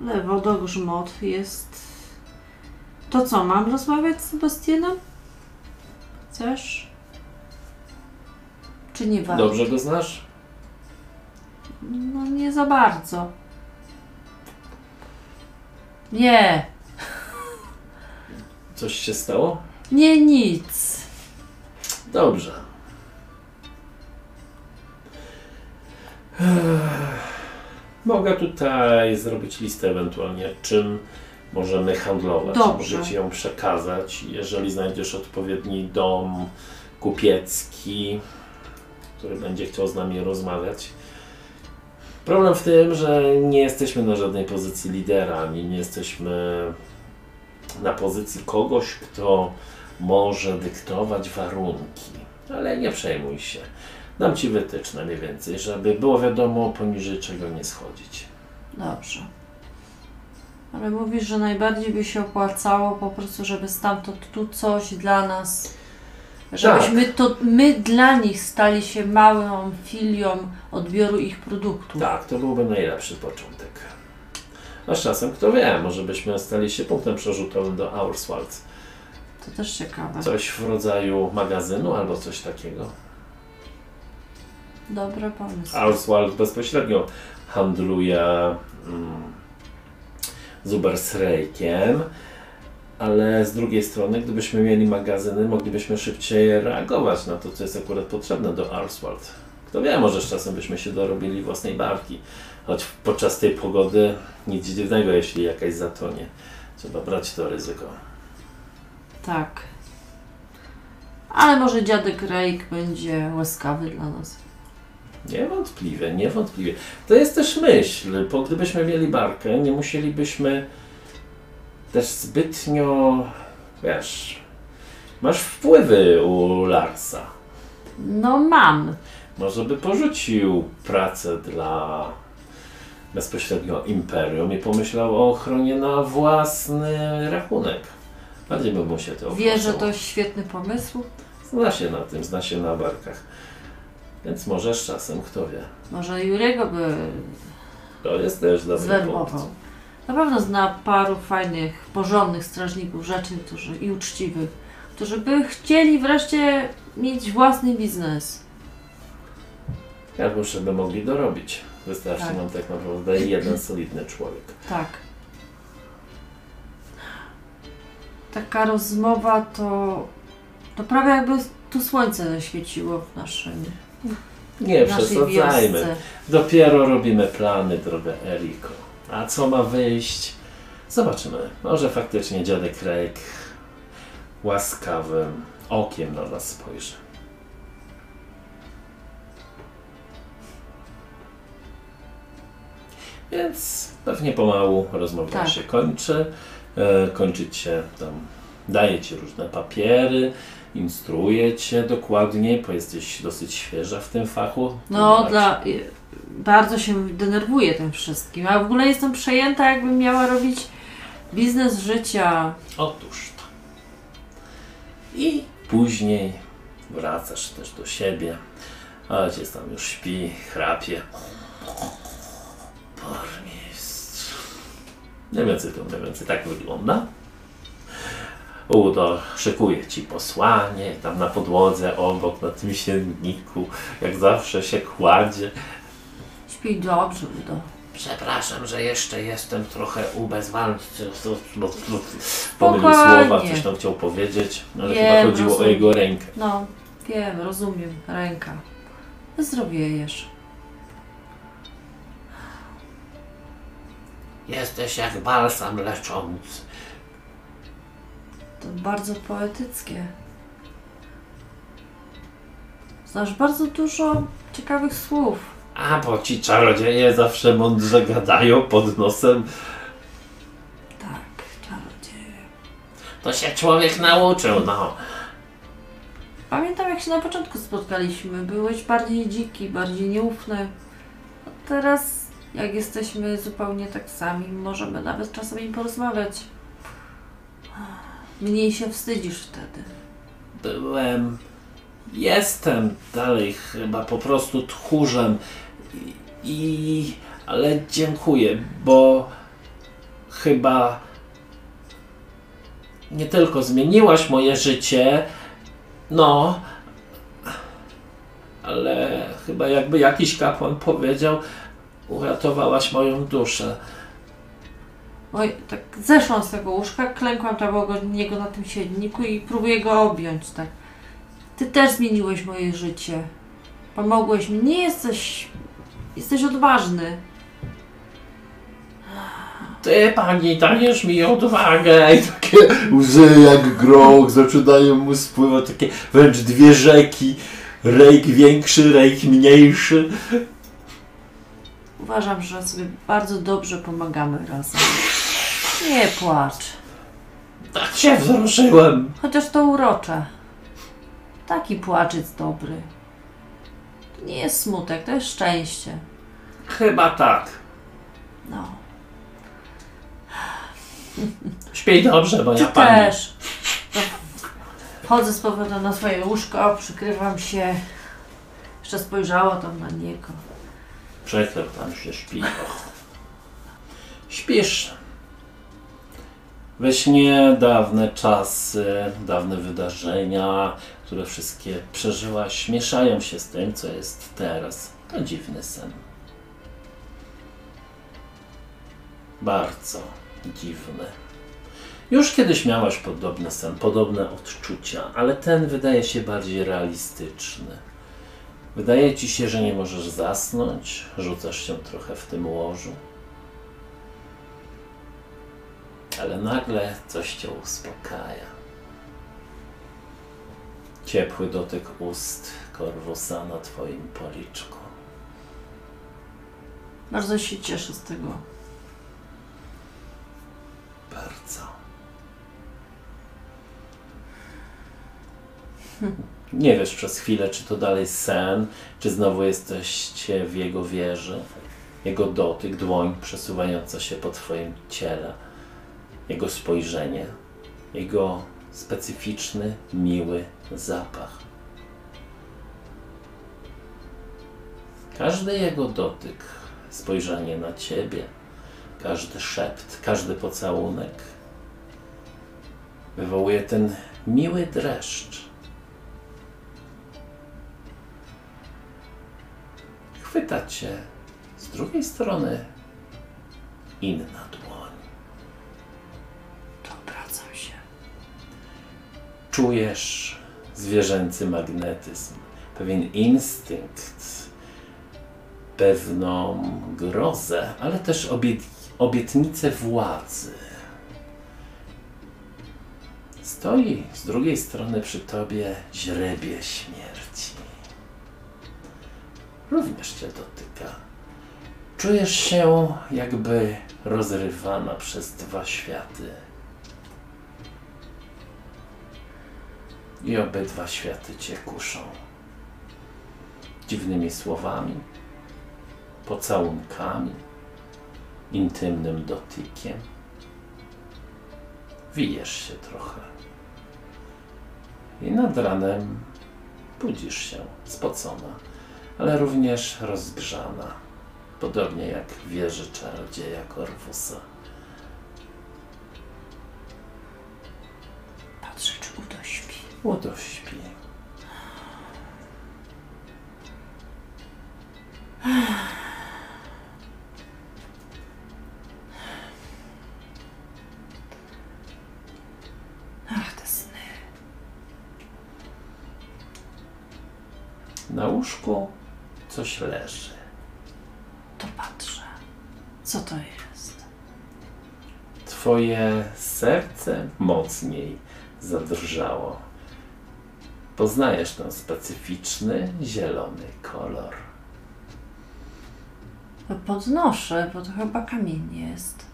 Ale wodogrzmot jest... To co, mam rozmawiać z Sebastianem? Chcesz? Czy nie warto? Dobrze go znasz? No nie za bardzo. Nie, Coś się stało? nie nic. Dobrze. Mogę tutaj zrobić listę ewentualnie, czym możemy handlować. Dobrze. Mogę Ci ją przekazać, jeżeli znajdziesz odpowiedni dom kupiecki, który będzie chciał z nami rozmawiać. Problem w tym, że nie jesteśmy na żadnej pozycji lidera, ani nie jesteśmy na pozycji kogoś, kto może dyktować warunki. Ale nie przejmuj się. Dam Ci wytyczne mniej więcej, żeby było wiadomo poniżej czego nie schodzić. Dobrze. Ale mówisz, że najbardziej by się opłacało po prostu, żeby stamtąd tu coś dla nas, żebyśmy to my dla nich stali się małą filią odbioru ich produktów. Tak, to byłby najlepszy początek. A z czasem, kto wie, może byśmy stali się punktem przerzutowym do Auerswald. To też ciekawe. Coś w rodzaju magazynu albo coś takiego. Dobry pomysł. Auerswald bezpośrednio handluje mm, z Ubersrejkiem, ale z drugiej strony, gdybyśmy mieli magazyny, moglibyśmy szybciej reagować na to, co jest akurat potrzebne do Auerswald. Kto wie, może z czasem byśmy się dorobili własnej barki, choć podczas tej pogody nic dziwnego, jeśli jakaś zatonie. Trzeba brać to ryzyko. Tak. Ale może dziadek Rejk będzie łaskawy dla nas. Niewątpliwie, niewątpliwie. To jest też myśl, bo gdybyśmy mieli barkę, nie musielibyśmy też zbytnio, wiesz, masz wpływy u Larsa. No mam. Może by porzucił pracę dla bezpośrednio Imperium i pomyślał o ochronie na własny rachunek. Bardziej by mu się to Wie, że to świetny pomysł. Zna się na tym, zna się na barkach. Więc może z czasem, kto wie. Może Jurego by To jest też dobry zwerbował. punkt. Na pewno zna paru fajnych, porządnych strażników, rzeczy którzy, i uczciwych, którzy by chcieli wreszcie mieć własny biznes. Jak już by mogli dorobić. Wystarczy Tak. nam tak naprawdę jeden solidny człowiek. Tak. Taka rozmowa to, to prawie jakby tu słońce zaświeciło w naszym, Nie w przesadzajmy. wiosce. Dopiero robimy plany, droga Eriko. A co ma wyjść? Zobaczymy. Może faktycznie dziadek Rejk łaskawym okiem na nas spojrzy. Więc pewnie pomału rozmowa Tak. się kończy. E, kończyć się tam, daje Ci różne papiery, instruuje Cię dokładnie, bo jesteś dosyć świeża w tym fachu. No, dla, bardzo się denerwuję tym wszystkim. A w ogóle jestem przejęta, jakbym miała robić biznes życia. Otóż to. I później wracasz też do siebie. Ojciec tam już śpi, chrapie. Burmistrz. Mniej więcej to mniej więcej tak wygląda. Udo szykuje ci posłanie, tam na podłodze obok, na tym sienniku, jak zawsze się kładzie. Śpi dobrze, Udo. Przepraszam, że jeszcze jestem trochę ubezwładny. Pomylił słowa, coś tam chciał powiedzieć, ale Wiem, chyba chodziło o rozumiem. jego rękę. No, wiem, rozumiem. Ręka. Zdrowiejesz. Jesteś jak balsam leczący. To bardzo poetyckie. Znasz bardzo dużo ciekawych słów. A, bo ci czarodzieje zawsze mądrze gadają pod nosem. Tak, czarodzieje. To się człowiek nauczył, no. Pamiętam jak się na początku spotkaliśmy. Byłeś bardziej dziki, bardziej nieufny. A teraz, jak jesteśmy zupełnie tak sami, możemy nawet czasami porozmawiać. Mniej się wstydzisz wtedy. byłem, jestem dalej chyba po prostu tchórzem. I, i ale dziękuję, bo chyba nie tylko zmieniłaś moje życie, no, ale chyba jakby jakiś kapłan powiedział, uratowałaś moją duszę. Oj, tak zeszłam z tego łóżka, klękłam tam obok niego na tym siedniku i próbuję go objąć, tak. Ty też zmieniłeś moje życie. Pomogłeś mi. Nie jesteś... Jesteś odważny. Ty pani dajesz mi odwagę i Takie łzy jak grog zaczynają mu spływać, takie wręcz dwie rzeki. Rejk większy, rejk mniejszy. Uważam, że sobie bardzo dobrze pomagamy razem. Nie płacz. tak się wzruszyłem. Chociaż to urocze. Taki płacz jest dobry. To nie jest smutek, to jest szczęście. Chyba tak. No. Śpiej dobrze, moja Ty pani. też. To Wchodzę z powrotem na swoje łóżko, przykrywam się. Jeszcze spojrzała tam na niego. Przechyl tam się śpi. Och. Śpisz. We śnie dawne czasy, dawne wydarzenia, które wszystkie przeżyłaś, mieszają się z tym, co jest teraz. To dziwny sen. Bardzo dziwny. Już kiedyś miałaś podobny sen, podobne odczucia, ale ten wydaje się bardziej realistyczny. Wydaje ci się, że nie możesz zasnąć, rzucasz się trochę w tym łożu. Ale nagle coś cię uspokaja. Ciepły dotyk ust korwusa na twoim policzku. Bardzo się cieszę z tego. Bardzo. Nie wiesz przez chwilę, czy to dalej sen, czy znowu jesteście w jego wieży. Jego dotyk, dłoń przesuwająca się po twoim ciele, jego spojrzenie, jego specyficzny, miły zapach. Każdy jego dotyk, spojrzenie na ciebie, każdy szept, każdy pocałunek wywołuje ten miły dreszcz. Chwyta cię z drugiej strony inna dłoń. To obracam się. Czujesz zwierzęcy magnetyzm, pewien instynkt, pewną grozę, ale też obiet, obietnicę władzy. Stoi z drugiej strony przy tobie źrebie śmierci. Również cię dotyka. Czujesz się jakby rozrywana przez dwa światy. I obydwa światy cię kuszą. Dziwnymi słowami, pocałunkami, intymnym dotykiem. Wijesz się trochę. I nad ranem budzisz się spocona, ale również rozgrzana. Podobnie jak wieży czarodzieja Korwusa. Patrzę, czy Udo śpi. Udo śpi. Mocniej zadrżało. Poznajesz ten specyficzny zielony kolor. Podnoszę, bo to chyba kamień jest.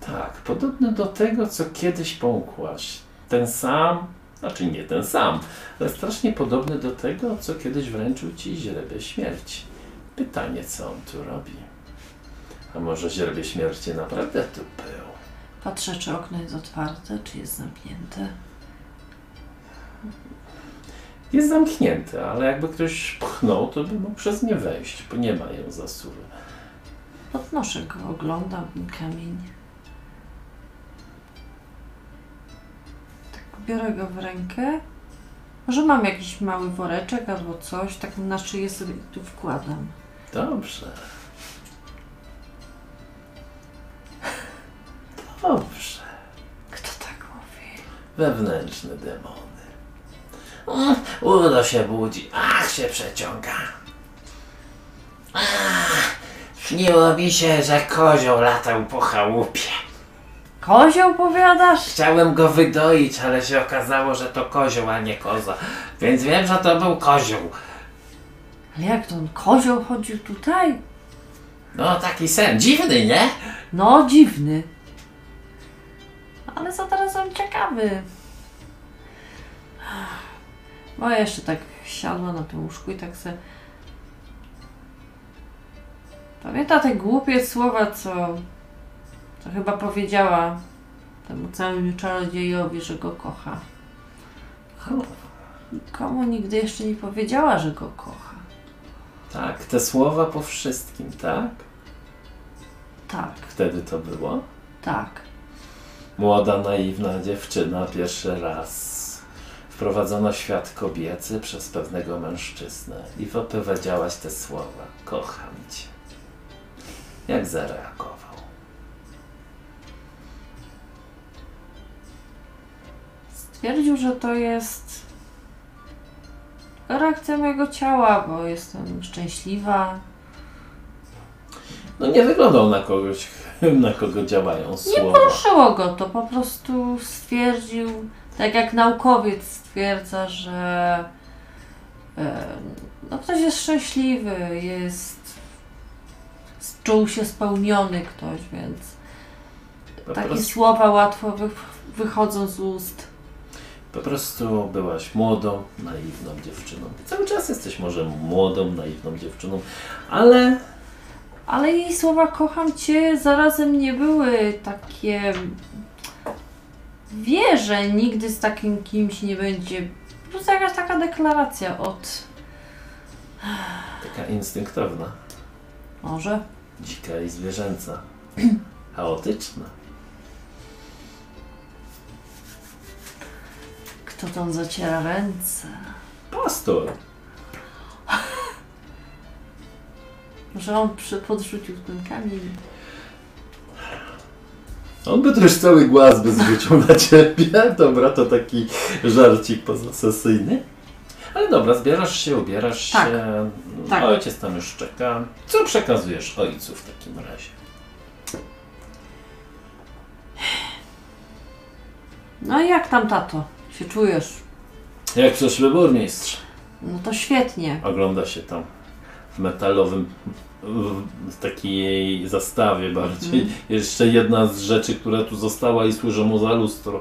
Tak, podobny do tego, co kiedyś połkłaś. Ten sam, znaczy nie ten sam, ale strasznie podobny do tego, co kiedyś wręczył ci źrebie śmierci. Pytanie, co on tu robi? A może źrebie śmierci naprawdę tu był? Patrzę, czy okno jest otwarte, czy jest zamknięte. Jest zamknięty, ale jakby ktoś pchnął, to by mógł przez nie wejść, bo nie ma ją zasuwy. Podnoszę go, oglądam ten kamień. Tak, biorę go w rękę. Może mam jakiś mały woreczek albo coś, tak na szyję sobie tu wkładam. Dobrze. Dobrze. Kto tak mówi? Wewnętrzne demony. Mm, Udo się budzi. Ach, się przeciąga. Ach, śniło mi się, że kozioł latał po chałupie. Kozioł powiadasz? Chciałem go wydoić, ale się okazało, że to kozioł, a nie koza. Więc wiem, że to był kozioł. Ale jak to on kozioł chodził tutaj? No, taki sen. Dziwny, nie? No, dziwny. Ale za teraz on ciekawy. Bo ja jeszcze tak siadła na tym łóżku i tak se... Pamięta te głupie słowa, co... Co chyba powiedziała temu całemu czarodziejowi, że go kocha. Komu, komu nigdy jeszcze nie powiedziała, że go kocha. Tak, te słowa po wszystkim, tak? Tak, Wtedy to było. tak. Młoda, naiwna dziewczyna pierwszy raz wprowadzona w świat kobiecy przez pewnego mężczyznę i wypowiedziałaś te słowa. Kocham cię. Jak zareagował? Stwierdził, że to jest reakcja mojego ciała, bo jestem szczęśliwa. No nie wyglądał na kogoś, na kogo działają słowa. Poruszyło go to, po prostu stwierdził, tak jak naukowiec stwierdza, że e, no ktoś jest szczęśliwy, jest czuł się spełniony ktoś, więc Po takie prostu, słowa łatwo wy, wychodzą z ust. po prostu byłaś młodą, naiwną dziewczyną. Cały czas jesteś może młodą, naiwną dziewczyną, ale Ale jej słowa kocham cię zarazem nie były takie. Wie, że nigdy z takim kimś nie będzie. Po prostu jakaś taka deklaracja od. taka instynktowna, Może? dzika i zwierzęca, chaotyczna. Kto tam zaciera ręce? Pastor. Że on przy, podrzucił ten kamień. On by już cały głaz by zrzucił na ciebie. Dobra, to taki żarcik pozasesyjny. Ale dobra, zbierasz się, ubierasz Tak. się. Tak. Ojciec tam już czeka. Co przekazujesz ojcu w takim razie? No i jak tam tato? Się czujesz? Jak przyszły burmistrz? No to świetnie. Ogląda się tam metalowym w takiej zastawie bardziej. Mhm. Jeszcze jedna z rzeczy, która tu została i służy mu za lustro.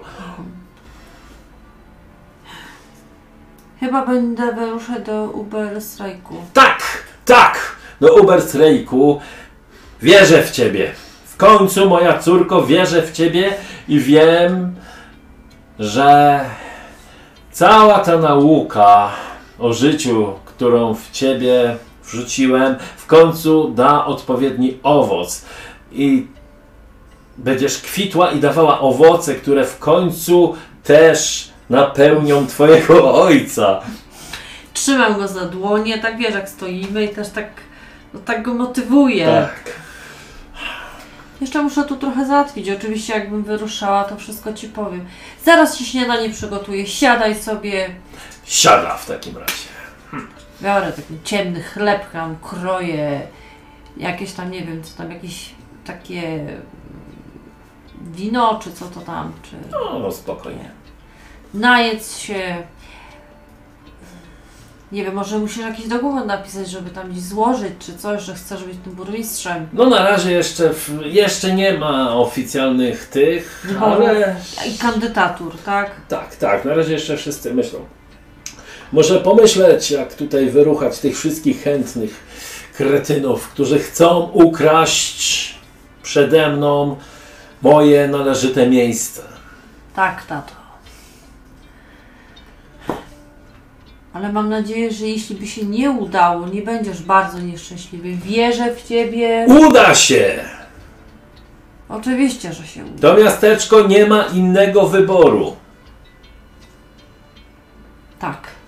Chyba będę wyruszać do Uber strajku. Tak, tak! Do Uberstrajku wierzę w Ciebie. W końcu, moja córko, wierzę w Ciebie i wiem, że cała ta nauka o życiu, którą w Ciebie wrzuciłem, w końcu da odpowiedni owoc. I będziesz kwitła i dawała owoce, które w końcu też napełnią Twojego ojca. Trzymam go za dłonie, tak wiesz, jak stoimy i też tak, no, tak go motywuję. Tak. Jeszcze muszę tu trochę załatwić. Oczywiście, jakbym wyruszała, to wszystko ci powiem. Zaraz ci śniadanie przygotuję. Siadaj sobie. Siada w takim razie. Biorę taki ciemny chleb, tam kroję. Jakieś tam, nie wiem, co tam, jakieś takie wino, czy co to tam, czy No, spokojnie. najedz się. Nie wiem, może musisz jakiś dokument napisać, żeby tam gdzieś złożyć, czy coś, że chcesz być tym burmistrzem. No na razie jeszcze, w, jeszcze nie ma oficjalnych tych, No. ale I kandydatur, tak? tak, tak, na razie jeszcze wszyscy myślą. Może pomyśleć, jak tutaj wyruchać tych wszystkich chętnych kretynów, którzy chcą ukraść przede mną moje należyte miejsce. Tak, tato. Ale mam nadzieję, że jeśli by się nie udało, nie będziesz bardzo nieszczęśliwy. Wierzę w ciebie. Uda się! Oczywiście, że się uda. To miasteczko nie ma innego wyboru. Tak.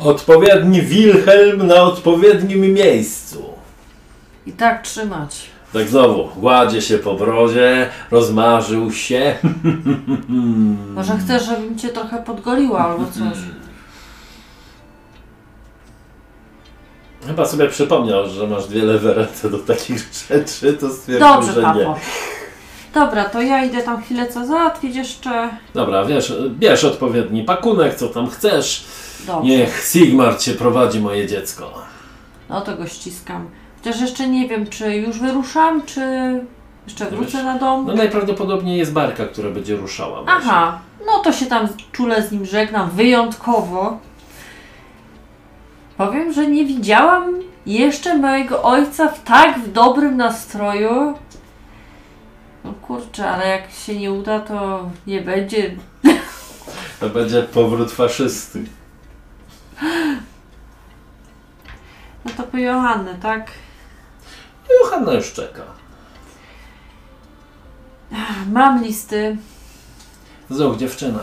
Odpowiedni Wilhelm na odpowiednim miejscu. I tak trzymać. Tak znowu, gładzie się po brodzie, rozmarzył się. Może chcesz, żebym cię trochę podgoliła albo coś. Chyba sobie przypomniał, że masz dwie lewe ręce do takich rzeczy, to stwierdził, Dobrze, że nie. papo. Dobra, to ja idę tam chwilę co załatwić jeszcze. Dobra, wiesz, bierz odpowiedni pakunek, co tam chcesz. Dobrze. Niech Sigmar cię prowadzi, moje dziecko. No to go ściskam. Chociaż jeszcze nie wiem, czy już wyruszam, czy jeszcze wrócę Wiesz, na dom. No najprawdopodobniej jest barka, która będzie ruszała. Aha, no to się tam czule z nim żegnam wyjątkowo. Powiem, że nie widziałam jeszcze mojego ojca w tak w dobrym nastroju. No kurczę, ale jak się nie uda, to nie będzie. To będzie powrót faszysty. No to po Johannę, tak? Johanna już czeka. Mam listy Znów dziewczyna.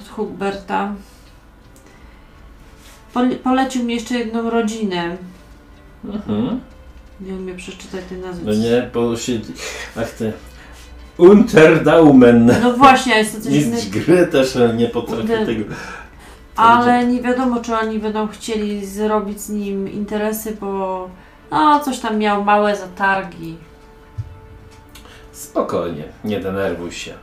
od Hugberta. Pole- polecił mi jeszcze jedną rodzinę. Mhm. Nie umiem przeczytać tej nazwy. No nie, bo się... Ach ty... Unterdaumen. No właśnie, a jest to coś Mistrz innego. gry też nie potrafi Unter- tego... Ale nie wiadomo, czy oni będą chcieli zrobić z nim interesy, bo no, coś tam miał małe zatargi. Spokojnie, nie denerwuj się.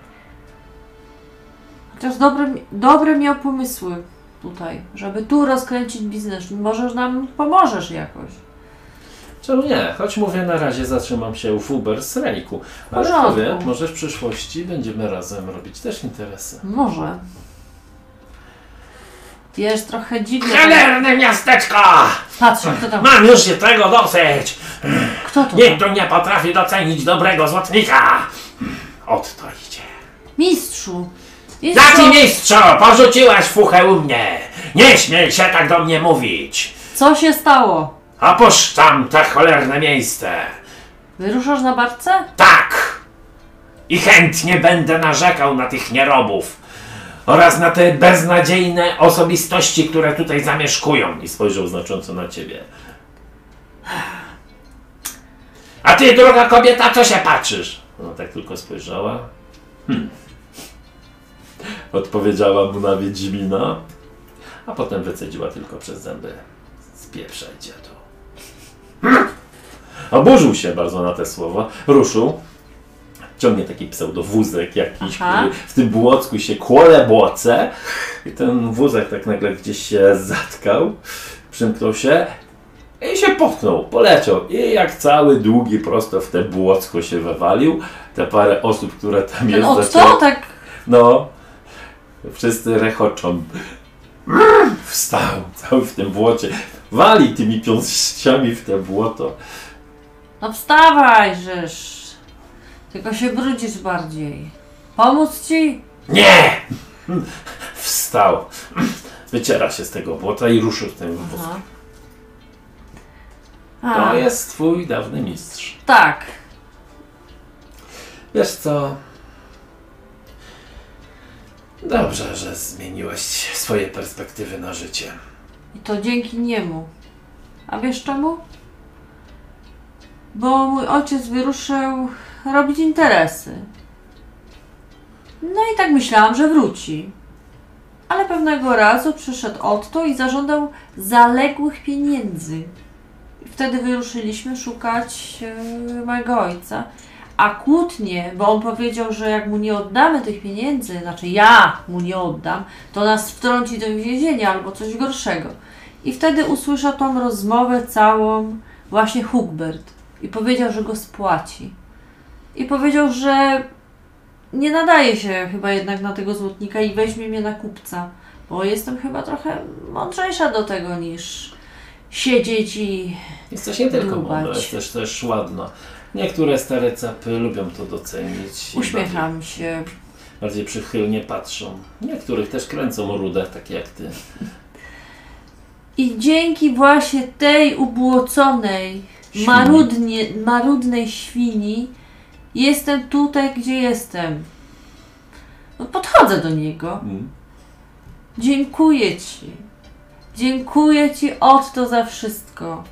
Chociaż dobre, dobre miał pomysły tutaj, żeby tu rozkręcić biznes. Może nam pomożesz jakoś. Czemu nie? Choć mówię, na razie zatrzymam się u Fuber z Rejku. Ale porządku. powie, może w przyszłości będziemy razem robić też interesy. Może. Wiesz, trochę dziwnie. Cholerne miasteczko! Patrz, kto tam. Mam już się tego dosyć! Kto to? Nikt tu nie potrafi docenić dobrego złotnika! Ot to idzie. Mistrzu. Jest Jaki to- mistrzu! Porzuciłaś fuchę u mnie! Nie śmiej się tak do mnie mówić! Co się stało? Opuszczam te cholerne miejsce! Wyruszasz na barce? Tak! I chętnie będę narzekał na tych nierobów oraz na te beznadziejne osobistości, które tutaj zamieszkują. I spojrzał znacząco na ciebie. A ty, droga kobieta, co się patrzysz? Ona tak tylko spojrzała. Hmm. Odpowiedziała mu na Wiedźmina, a potem wycedziła tylko przez zęby. Spieprzaj dziadu. Hmm. Oburzył się bardzo na te słowa. Ruszył. Ciągnie taki pseudowózek jakiś, Aha. który w tym błocku się kłole błoce. I ten wózek tak nagle gdzieś się zatkał, przymknął się i się potknął, poleciał. I jak cały długi prosto w te błocko się wywalił. Te parę osób, które tam Ten jest, od tak no, wszyscy rechoczą. Wstał cały w tym błocie. Wali tymi pięściami w te błoto. No wstawaj, żeż. Tylko się brudzisz bardziej. Pomóc ci? Nie! Wstał. Wyciera się z tego błota i ruszył w tym. A, To jest twój dawny mistrz. Tak. Wiesz co? Dobrze, że zmieniłeś swoje perspektywy na życie. I to dzięki niemu. A wiesz czemu? Bo mój ojciec wyruszył robić interesy. No i tak myślałam, że wróci. Ale pewnego razu przyszedł Otto i zażądał zaległych pieniędzy. Wtedy wyruszyliśmy szukać e, mojego ojca. A kłótnie, bo on powiedział, że jak mu nie oddamy tych pieniędzy, znaczy ja mu nie oddam, to nas wtrąci do więzienia albo coś gorszego. I wtedy usłyszał tą rozmowę całą właśnie Hugbert i powiedział, że go spłaci. I powiedział, że nie nadaje się chyba jednak na tego złotnika i weźmie mnie na kupca, bo jestem chyba trochę mądrzejsza do tego niż siedzieć i Jesteś nie tylko Dłubać. mądra, jesteś też ładna. Niektóre stare capy lubią to docenić. i uśmiecham się. Bardziej, bardziej przychylnie patrzą. Niektórych też kręcą rude, takie jak ty. I dzięki właśnie tej ubłoconej, Świni. marudnie, marudnej świni jestem tutaj, gdzie jestem. No, podchodzę do niego. Mm. Dziękuję Ci. Dziękuję Ci Otto za wszystko.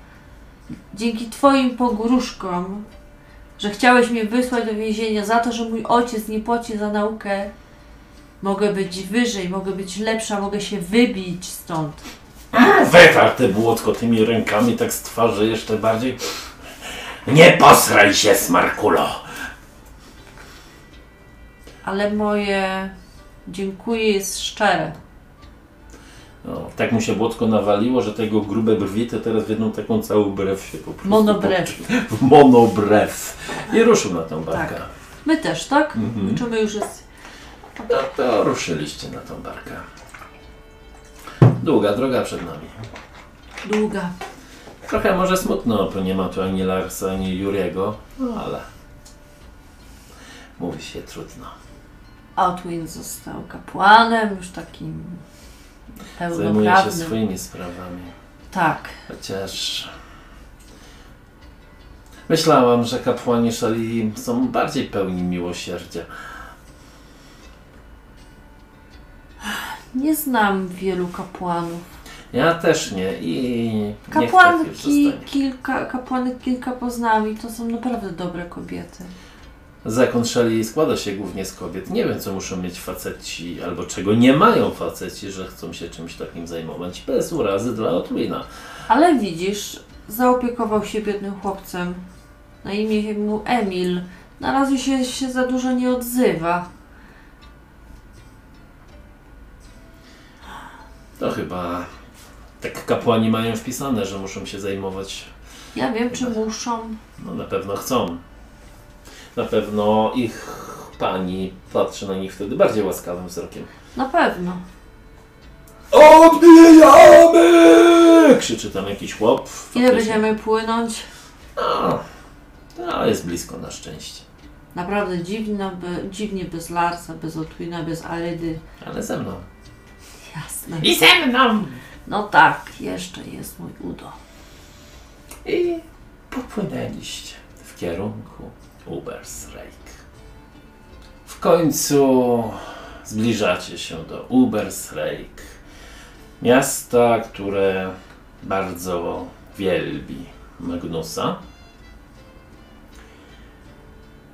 Dzięki Twoim pogróżkom, że chciałeś mnie wysłać do więzienia za to, że mój ojciec nie płaci za naukę. Mogę być wyżej, mogę być lepsza, mogę się wybić stąd. Wytarł te błotko tymi rękami tak z twarzy jeszcze bardziej. Nie posraj się, Smarkulo. Ale moje dziękuję jest szczere. No, tak mu się błotko nawaliło, że tego grube brwi to teraz w jedną taką całą brew się po prostu... Monobrew. Monobrew. I ruszył na tą barkę. Tak. My też, tak? Mhm. Czy my już jest... No to ruszyliście na tą barkę. Długa droga przed nami. Długa. Trochę może smutno, bo nie ma tu ani Larsa, ani Juriego, no ale mówi się trudno. Outwin został kapłanem, już takim Zajmuje się pełnoprawnym. swoimi sprawami. Tak. Chociaż myślałam, że kapłani szali są bardziej pełni miłosierdzia. Nie znam wielu kapłanów. Ja też nie i Kapłanki, zostanie. kilka, kapłanek kilka poznałam i to są naprawdę dobre kobiety. Zakon szali składa się głównie z kobiet. Nie wiem, co muszą mieć faceci, albo czego nie mają faceci, że chcą się czymś takim zajmować, bez urazy dla Otwina. Ale widzisz, zaopiekował się biednym chłopcem. Na imię mu Emil. Na razie się, się za dużo nie odzywa. To chyba tak kapłani mają wpisane, że muszą się zajmować. Ja wiem, czy muszą. No na pewno chcą. Na pewno ich pani patrzy na nich wtedy bardziej łaskawym wzrokiem. Na pewno. Odbijamy! Krzyczy tam jakiś chłop. Ile będziemy płynąć? No, to jest blisko na szczęście. Naprawdę dziwno, by, dziwnie bez Larsa, bez Otwina, bez Arydy. Ale ze mną. Jasne. I ze mną. No tak, jeszcze jest mój Udo. I popłynęliście w kierunku Ubersreik. W końcu zbliżacie się do Ubersreik, miasta, które bardzo wielbi Magnusa,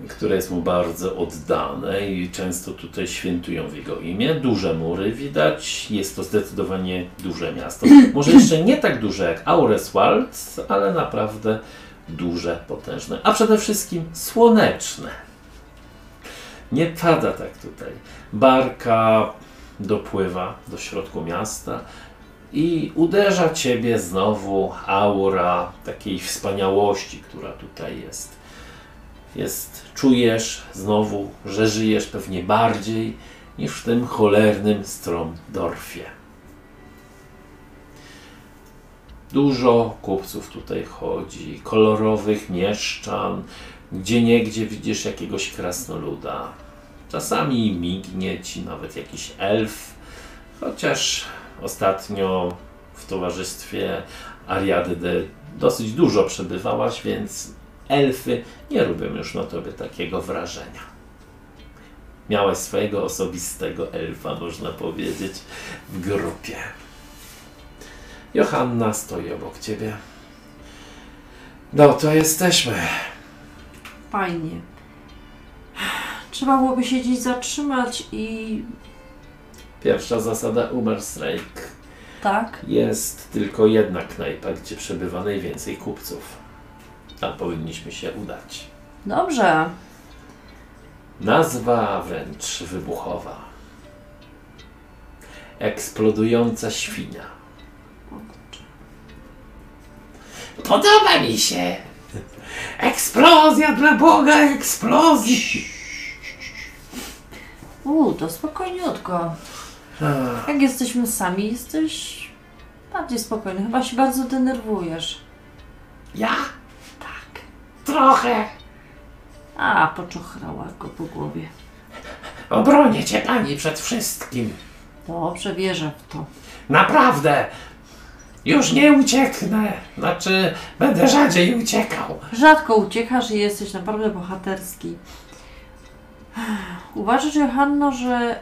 które jest mu bardzo oddane i często tutaj świętują w jego imię. Duże mury widać, jest to zdecydowanie duże miasto. Może jeszcze nie tak duże jak Aureswald, ale naprawdę duże, potężne, a przede wszystkim słoneczne. Nie pada tak tutaj. Barka dopływa do środku miasta i uderza ciebie znowu aura takiej wspaniałości, która tutaj jest. Jest, czujesz znowu, że żyjesz pewnie bardziej niż w tym cholernym Stromdorfie. Dużo kupców tutaj chodzi, kolorowych mieszczan, gdzie niegdzie widzisz jakiegoś krasnoluda. Czasami mignie ci nawet jakiś elf, chociaż ostatnio w towarzystwie Ariady dosyć dużo przebywałaś, więc elfy nie robią już na tobie takiego wrażenia. Miałaś swojego osobistego elfa, można powiedzieć, w grupie. Johanna stoi obok ciebie. No to jesteśmy. Fajnie. Trzeba byłoby się gdzieś zatrzymać i Pierwsza zasada Uberstrike. tak. Jest tylko jedna knajpa, gdzie przebywa najwięcej kupców. Tam powinniśmy się udać. Dobrze. Nazwa wręcz wybuchowa. Eksplodująca świnia. Podoba mi się. Eksplozja dla Boga, eksplozji. Uuu, to spokojniutko. Ach, Jak jesteśmy sami, jesteś bardziej spokojny. Chyba się bardzo denerwujesz. Ja? Tak. Trochę. A, poczochrała go po głowie. Obronię cię pani przed wszystkim. Dobrze, wierzę w to. Naprawdę. Już nie ucieknę. Znaczy, będę rzadziej uciekał. Rzadko uciekasz i jesteś naprawdę bohaterski. Uważasz, Johanno, że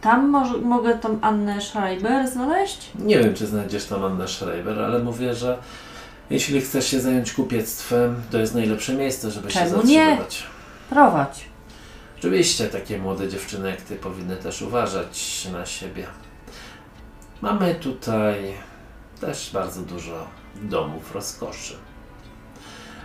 tam może, mogę tą Annę Schreiber znaleźć? Nie wiem, czy znajdziesz tam Annę Schreiber, ale mówię, że jeśli chcesz się zająć kupiectwem, to jest najlepsze miejsce, żeby się Czemu nie? zatrzymywać. Prowadź. Oczywiście takie młode dziewczyny jak ty powinny też uważać na siebie. Mamy tutaj też bardzo dużo domów rozkoszy.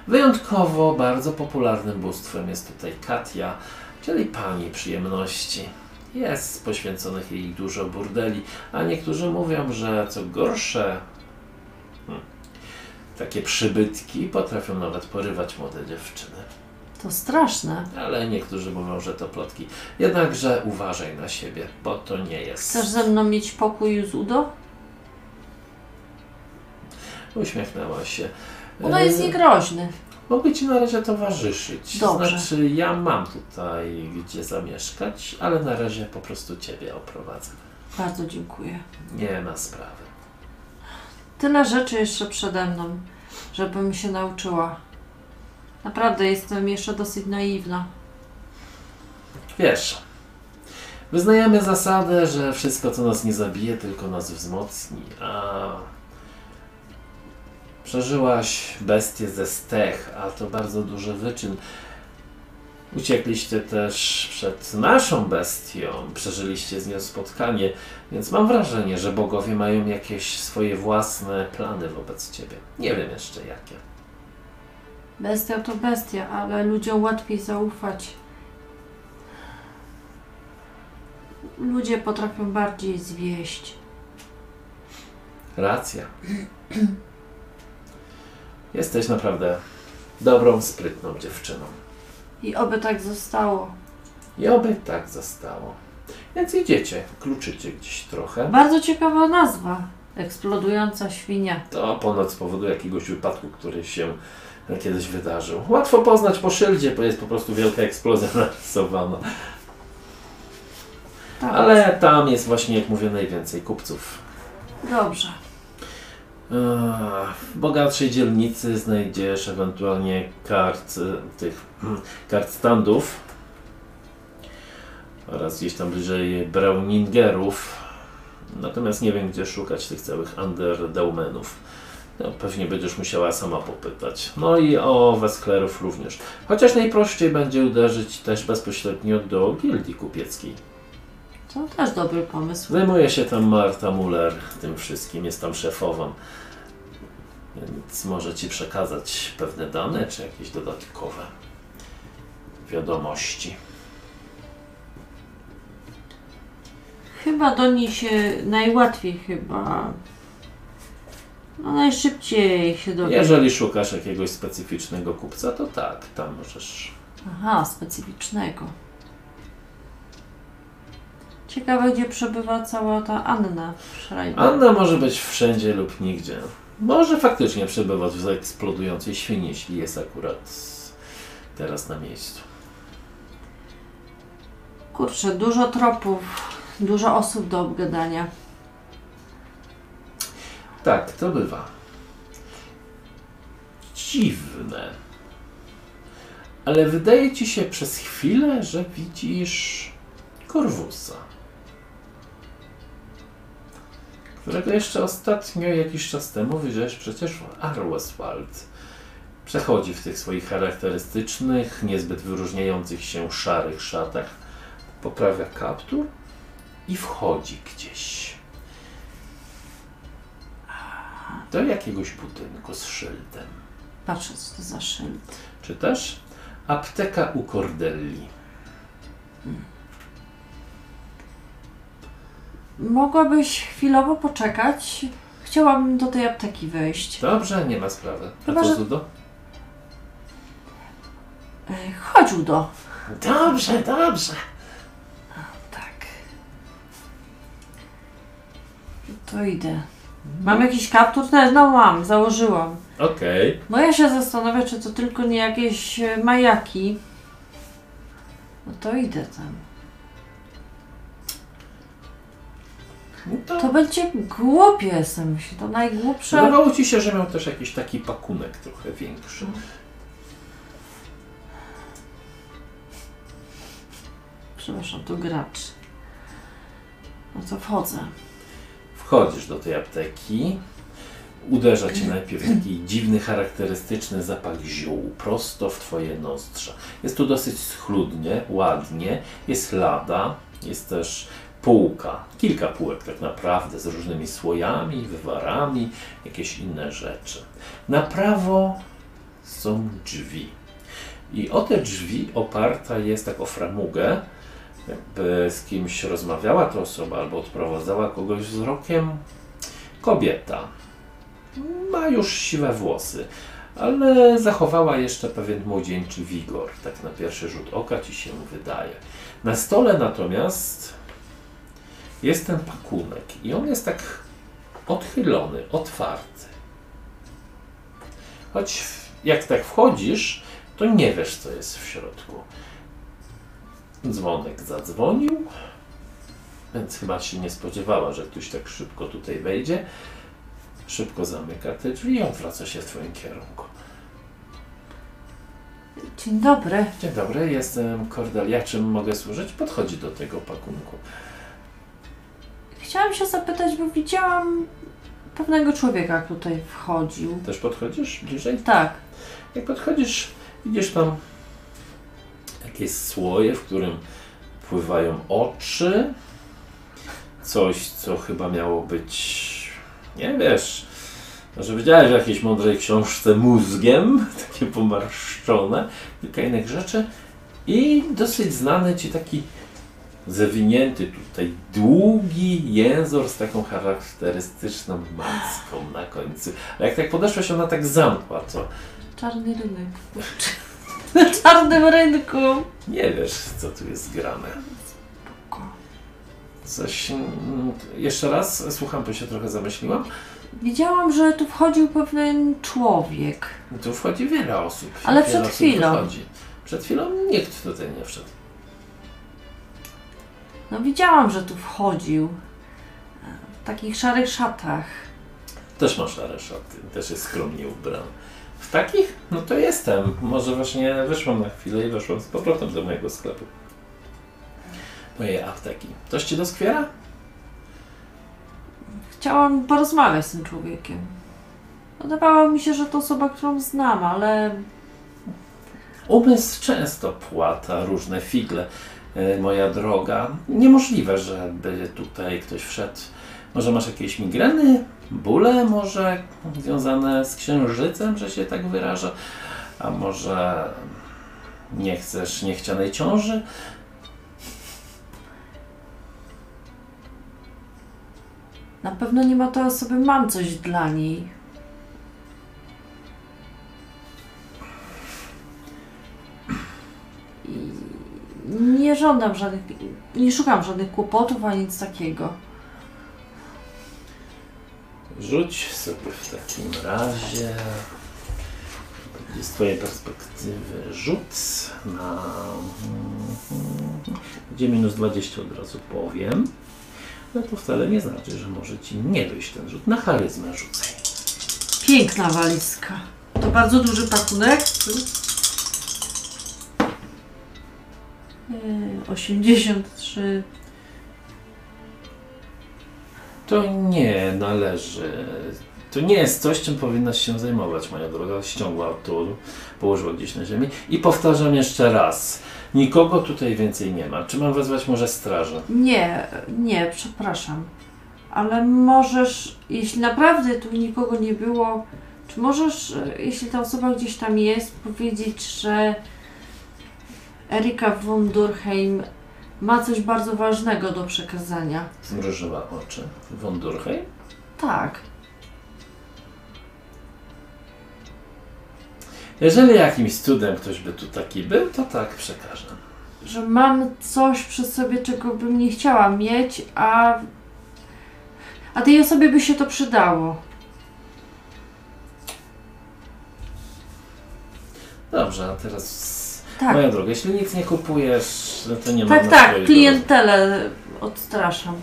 Wyjątkowo bardzo popularnym bóstwem jest tutaj Katia, czyli pani przyjemności. Jest poświęconych jej dużo burdeli, a niektórzy mówią, że co gorsze, hmm, takie przybytki potrafią nawet porywać młode dziewczyny. To straszne. Ale niektórzy mówią, że to plotki. Jednakże uważaj na siebie, bo to nie jest. Chcesz ze mną mieć pokój z Udo? Uśmiechnęła się. E, jest niegroźny. Mogę ci na razie towarzyszyć. Dobrze. Znaczy, ja mam tutaj gdzie zamieszkać, ale na razie po prostu ciebie oprowadzę. Bardzo dziękuję. Nie ma sprawy. Tyle rzeczy jeszcze przede mną, żebym się nauczyła. Naprawdę jestem jeszcze dosyć naiwna. Wiesz, wyznajemy zasadę, że wszystko, co nas nie zabije, tylko nas wzmocni, a przeżyłaś bestię ze stech, a to bardzo duży wyczyn. Uciekliście też przed naszą bestią, przeżyliście z nią spotkanie, więc mam wrażenie, że bogowie mają jakieś swoje własne plany wobec ciebie. Nie wiem jeszcze jakie. Bestia to bestia, ale ludziom łatwiej zaufać. Ludzie potrafią bardziej zwieść. Racja. Jesteś naprawdę dobrą, sprytną dziewczyną. I oby tak zostało. I oby tak zostało. Więc idziecie, kluczycie gdzieś trochę. Bardzo ciekawa nazwa. Eksplodująca świnia. To ponoć z powodu jakiegoś wypadku, który się kiedyś wydarzył. Łatwo poznać po szyldzie, bo jest po prostu wielka eksplozja narysowana. Tak. Ale tam jest właśnie, jak mówię, najwięcej kupców. Dobrze. Eee, W bogatszej dzielnicy znajdziesz ewentualnie kart e, tych hmm, kart standów oraz gdzieś tam bliżej Browningerów. Natomiast nie wiem, gdzie szukać tych całych Underdaumenów. No, pewnie będziesz musiała sama popytać. No i o Wesklerów również. Chociaż najprościej będzie uderzyć też bezpośrednio do gildii kupieckiej. To też dobry pomysł. Zajmuje się tam Marta Muller tym wszystkim, jest tam szefową. Więc może Ci przekazać pewne dane, czy jakieś dodatkowe wiadomości. Chyba do niej się najłatwiej chyba. No najszybciej się dowie. Jeżeli szukasz jakiegoś specyficznego kupca, to tak, tam możesz. Aha, specyficznego. Ciekawe, gdzie przebywa cała ta Anna Schreiber. Anna może być wszędzie lub nigdzie. Może faktycznie przebywać w eksplodującej świni, jeśli jest akurat teraz na miejscu. Kurczę, dużo tropów, dużo osób do obgadania. Tak, to bywa. Dziwne. Ale wydaje ci się przez chwilę, że widzisz Korwusa. Którego jeszcze ostatnio, jakiś czas temu, widziałeś przecież Arweswald. Przechodzi w tych swoich charakterystycznych, niezbyt wyróżniających się szarych szatach. Poprawia kaptur i wchodzi gdzieś do jakiegoś budynku z szyldem. Patrzę, co to za szyld. Czy też apteka u Cordelli. Mogłabyś chwilowo poczekać? Chciałabym do tej apteki wejść. Dobrze, nie ma sprawy. A Chyba, to że- Zudo? E, Chodź, Udo. Dobrze, dobrze. Tak. To idę. Mam jakiś kaptur też? No mam, założyłam. Okej. No ja się zastanawiam, czy to tylko nie jakieś e, majaki. No to idę tam. No to To będzie głupie myślę, to najgłupsze. Wydawało ci się, że miał też jakiś taki pakunek trochę większy. Przepraszam, to gracz. No to wchodzę. Wchodzisz do tej apteki. Uderza ci najpierw taki dziwny, charakterystyczny zapach ziół prosto w twoje nozdrza. Jest tu dosyć schludnie, ładnie. Jest lada, jest też półka. Kilka półek tak naprawdę z różnymi słojami, wywarami, jakieś inne rzeczy. Na prawo są drzwi. I o te drzwi oparta jest tak o framugę, jakby z kimś rozmawiała ta osoba albo odprowadzała kogoś wzrokiem. Kobieta. Ma już siwe włosy, ale zachowała jeszcze pewien młodzieńczy wigor. Tak na pierwszy rzut oka ci się wydaje. Na stole natomiast jest ten pakunek i on jest tak odchylony, otwarty. Choć jak tak wchodzisz, to nie wiesz, co jest w środku. Dzwonek zadzwonił, więc chyba się nie spodziewała, że ktoś tak szybko tutaj wejdzie. Szybko zamyka te drzwi i odwraca się w Twoim kierunku. Dzień dobry. Dzień dobry, jestem Cordelia. Czym mogę służyć? Podchodzi do tego pakunku. Chciałam się zapytać, bo widziałam pewnego człowieka, jak tutaj wchodził. Też podchodzisz bliżej? Tak. Jak podchodzisz, widzisz tam jakieś słoje, w którym pływają oczy. Coś, co chyba miało być, nie wiesz, może widziałeś w jakiejś mądrej książce mózgiem, takie pomarszczone, kilka innych rzeczy i dosyć znany ci taki zawinięty tutaj długi język z taką charakterystyczną maską na końcu. Ale jak tak podeszłaś, ona tak zamkła, to Czarny rynek. Na czarnym rynku. Nie wiesz, co tu jest grane. Coś. mm, Jeszcze raz, słucham, bo się trochę zamyśliłam. Widziałam, że tu wchodził pewien człowiek. Tu wchodzi wiele osób. Ale Wiele przed chwilą. Przed chwilą nikt tutaj nie wszedł. No widziałam, że tu wchodził. W takich szarych szatach. Też ma szare szaty, też jest skromnie ubrany. W takich? No to jestem. Może właśnie wyszłam na chwilę i weszłam z powrotem do mojego sklepu. Mojej apteki. Coś ci doskwiera? Chciałam porozmawiać z tym człowiekiem. Wydawało mi się, że to osoba, którą znam, ale Umysł często płata różne figle, moja droga. Niemożliwe, żeby tutaj ktoś wszedł. Może masz jakieś migreny, bóle może związane z księżycem, że się tak wyrażę, a może nie chcesz niechcianej ciąży? na pewno nie ma to osoby, mam coś dla niej. Nie żądam żadnych, nie szukam żadnych kłopotów ani nic takiego. Rzuć sobie w takim razie z Twojej perspektywy rzut na. Gdzie minus 20 od razu powiem. Ale to wcale nie znaczy, że może Ci nie wyjść ten rzut. Na charyzmę rzucaj. Piękna walizka. To bardzo duży pakunek. 83. To nie należy. To nie jest coś, czym powinnaś się zajmować, moja droga. Ściągła tyłu, położyła gdzieś na ziemi. I powtarzam jeszcze raz. Nikogo tutaj więcej nie ma. Czy mam wezwać może strażę? Nie, nie, przepraszam. Ale możesz, jeśli naprawdę tu nikogo nie było, czy możesz, e, jeśli ta osoba gdzieś tam jest, powiedzieć, że Erika von Durkheim ma coś bardzo ważnego do przekazania? Zmrużyła oczy. Von Durkheim? Tak. Jeżeli jakimś cudem ktoś by tu taki był, to tak przekażę. Że mam coś przy sobie, czego bym nie chciała mieć, a, a tej osobie by się to przydało. Dobrze, a teraz Tak, moja droga, jeśli nic nie kupujesz, no to nie ma tak, tak, klientelę odstraszam.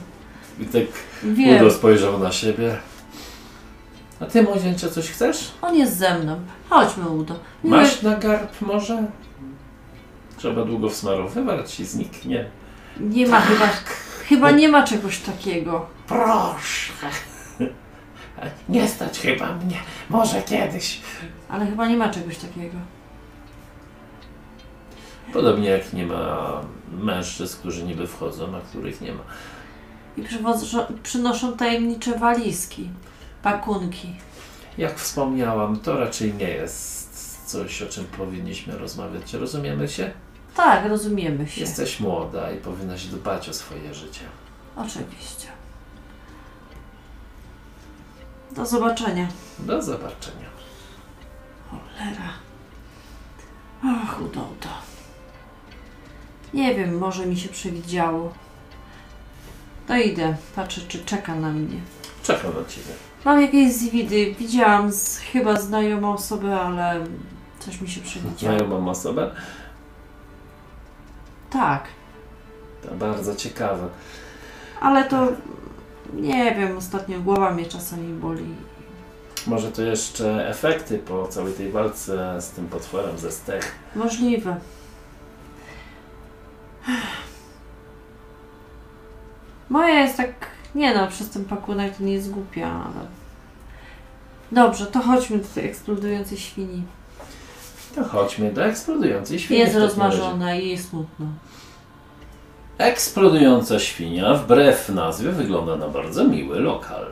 I tak Wiem, Udo spojrzał na siebie. A ty, młodzieńcze, coś chcesz? on jest ze mną. Chodźmy, Udo. Miły- Masz na garb może? Trzeba długo wsmarowywać i zniknie. Nie ma chyba, chyba nie ma czegoś takiego. Proszę. Nie stać chyba mnie. Może kiedyś. Ale chyba nie ma czegoś takiego. Podobnie jak nie ma mężczyzn, którzy niby wchodzą, a których nie ma. I przywożą, przynoszą tajemnicze walizki, pakunki. Jak wspomniałam, to raczej nie jest coś, o czym powinniśmy rozmawiać. Rozumiemy się? Tak, rozumiemy się. Jesteś młoda i powinnaś dbać o swoje życie. Oczywiście. Do zobaczenia. Do zobaczenia. Cholera. Ach, udo, udo. Nie wiem, może mi się przewidziało. To idę, patrzę, czy czeka na mnie. Czekam na ciebie. Mam jakieś zwidy. Widziałam z, chyba znajomą osobę, ale coś mi się przewidziało. Znajomą osobę? Tak, To bardzo ciekawe. ale to nie wiem, ostatnio głowa mnie czasami boli. Może to jeszcze efekty po całej tej walce z tym potworem ze stech. Możliwe. Moja jest tak. Nie no, przez ten pakunek to nie jest głupia, ale. Dobrze, to chodźmy do tej eksplodującej świni. To chodźmy do eksplodującej świni. Jest w takim razie. rozmarzona i jest smutno. Eksplodująca świnia, wbrew nazwie, wygląda na bardzo miły lokal.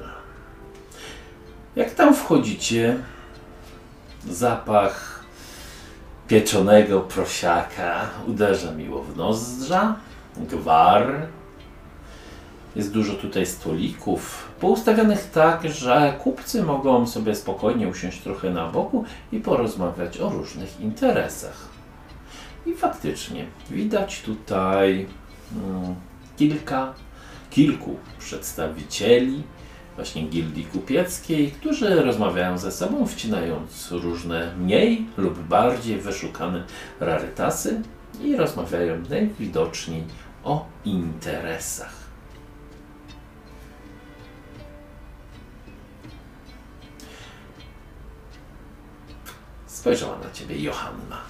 Jak tam wchodzicie, zapach pieczonego prosiaka uderza miło w nozdrza, gwar. Jest dużo tutaj stolików, poustawionych tak, że kupcy mogą sobie spokojnie usiąść trochę na boku i porozmawiać o różnych interesach. I faktycznie widać tutaj mm, kilka, kilku przedstawicieli właśnie gildii kupieckiej, którzy rozmawiają ze sobą, wcinając różne mniej lub bardziej wyszukane rarytasy i rozmawiają najwidoczniej o interesach. Spojrzała na ciebie Johanna.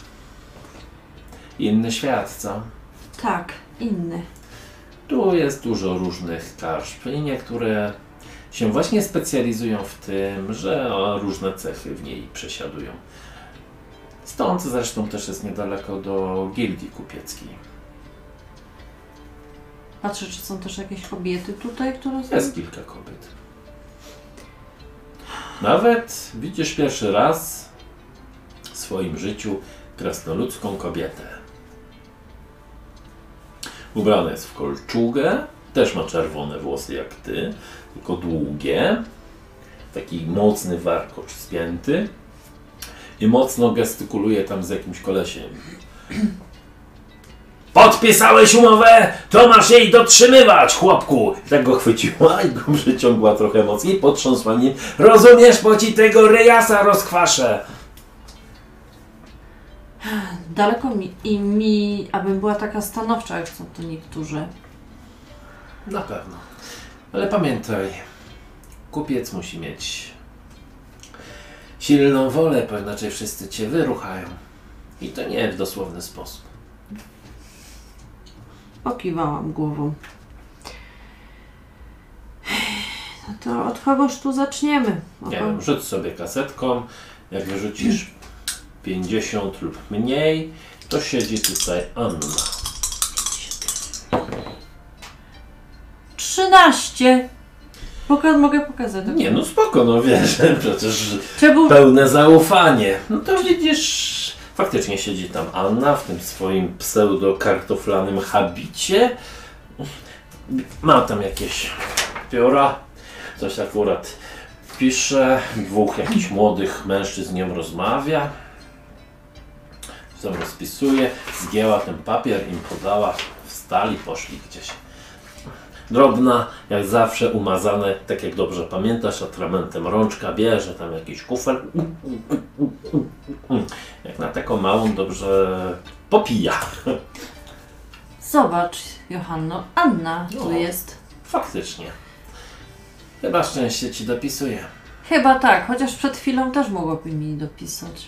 Inny świat, co? Tak, inny. Tu jest dużo różnych karczm i niektóre się właśnie specjalizują w tym, że różne cechy w niej przesiadują. Stąd zresztą też jest niedaleko do gildii kupieckiej. Patrzę, czy są też jakieś kobiety tutaj, które są. Jest kilka kobiet. Nawet widzisz pierwszy raz w swoim życiu krasnoludzką kobietę. Ubrana jest w kolczugę, też ma czerwone włosy jak ty, tylko długie. Taki mocny warkocz spięty. I mocno gestykuluje tam z jakimś kolesiem. Podpisałeś umowę, to masz jej dotrzymywać, chłopku. I tak go chwyciła i go przyciągła trochę mocniej, potrząsła nim. Rozumiesz, bo ci tego ryjasa rozkwaszę. Daleko mi, i mi, abym była taka stanowcza, jak są to niektórzy. Na pewno. Ale pamiętaj, kupiec musi mieć silną wolę, bo inaczej wszyscy cię wyruchają. I to nie w dosłowny sposób. Pokiwałam głową. No to od kogoż tu zaczniemy? Od Nie wiem, rzuć sobie kasetką. Jak wyrzucisz 50 lub mniej, to siedzi tutaj Anna. 13! Poka- mogę pokazać. Nie, no spoko, no wiesz, przecież Trzeba pełne zaufanie. No to widzisz, faktycznie siedzi tam Anna w tym swoim pseudo-kartoflanym habicie. Ma tam jakieś pióra, coś akurat pisze, dwóch jakichś młodych mężczyzn z nią rozmawia. Tam rozpisuje, zgięła ten papier, im podała, wstali, poszli gdzieś. Drobna, jak zawsze umazane, tak jak dobrze pamiętasz, atramentem rączka bierze tam jakiś kufel. Jak na taką małą dobrze popija. Zobacz, Johanno, Anna tu No. jest. Faktycznie. Chyba szczęście ci dopisuje. Chyba tak, chociaż przed chwilą też mogłaby mi dopisać.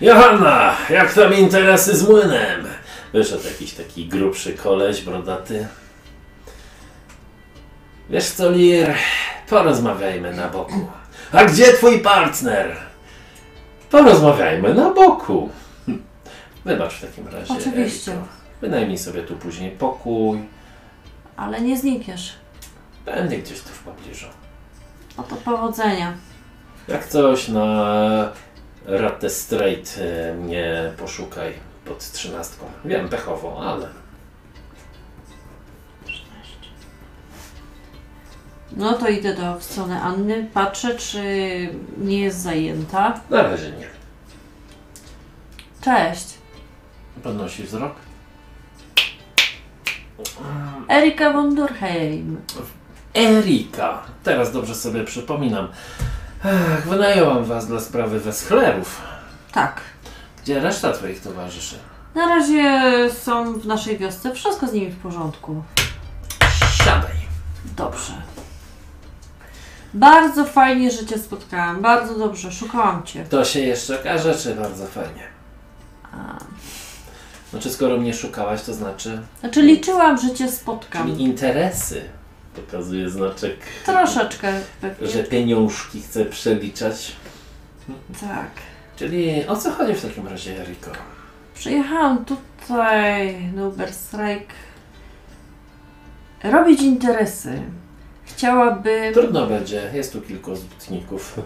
Johanna, jak tam interesy z młynem? Wyszedł jakiś taki grubszy koleś, brodaty. Wiesz co, Lir, porozmawiajmy na boku. A gdzie twój partner? Porozmawiajmy na boku. Wybacz w takim razie. Oczywiście. Eriko. Wynajmij sobie tu później pokój. Ale nie znikniesz. Będę gdzieś tu w pobliżu. No to powodzenia. Jak coś na Ratte Straight e, mnie poszukaj pod trzynastką. Wiem, pechowo, ale No to idę do w stronę Anny, patrzę czy nie jest zajęta. na razie nie. Cześć. Podnosi wzrok. Erika von Durheim. Erika. Teraz dobrze sobie przypominam. Ach, wynająłem was dla sprawy Weschlerów. Tak. Gdzie reszta twoich towarzyszy? Na razie są w naszej wiosce, wszystko z nimi w porządku. Siadaj. Dobrze. Bardzo fajnie, że Cię spotkałam. Bardzo dobrze, szukałam Cię. To się jeszcze okaże, czy bardzo fajnie. A, Znaczy, skoro mnie szukałaś, to znaczy... Znaczy liczyłam, że Cię spotkam. Czyli interesy. Pokazuje znaczek, Troszeczkę pewnie. że pieniążki chce przeliczać. Tak. Czyli o co chodzi w takim razie, Eriko? Przyjechałam tutaj na Uberstrike robić interesy. Chciałabym... Trudno będzie, jest tu kilku złotników.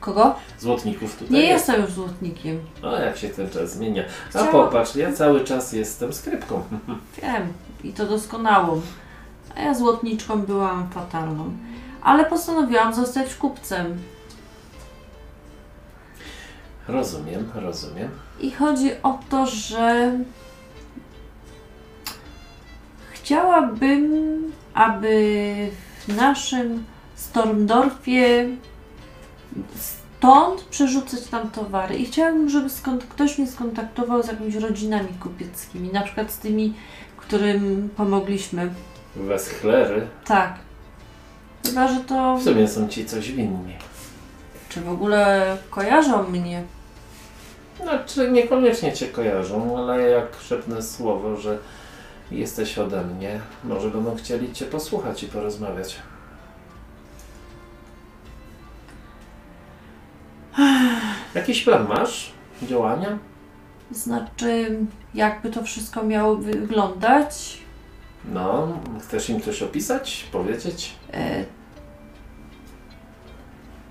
Kogo? Złotników tutaj Nie jest. jestem już złotnikiem. O, jak się ten czas zmienia. A popatrz, ja cały czas jestem skrypką. Wiem. I to doskonałą. A ja złotniczką byłam fatalną. Ale postanowiłam zostać kupcem. Rozumiem, rozumiem. I chodzi o to, że chciałabym, aby w naszym Stormdorfie stąd przerzucać tam towary. I chciałabym, żeby skąd, ktoś mnie skontaktował z jakimiś rodzinami kupieckimi, na przykład z tymi, którym pomogliśmy. Weschlery Tak. Chyba, że to. w sumie są ci coś winni. Czy w ogóle kojarzą mnie? Znaczy, niekoniecznie cię kojarzą, ale jak szepnę słowo, że jesteś ode mnie, może będą chcieli cię posłuchać i porozmawiać. Jakiś plan masz? Działania? Znaczy, jakby to wszystko miało wyglądać? No, chcesz im coś opisać? Powiedzieć? e,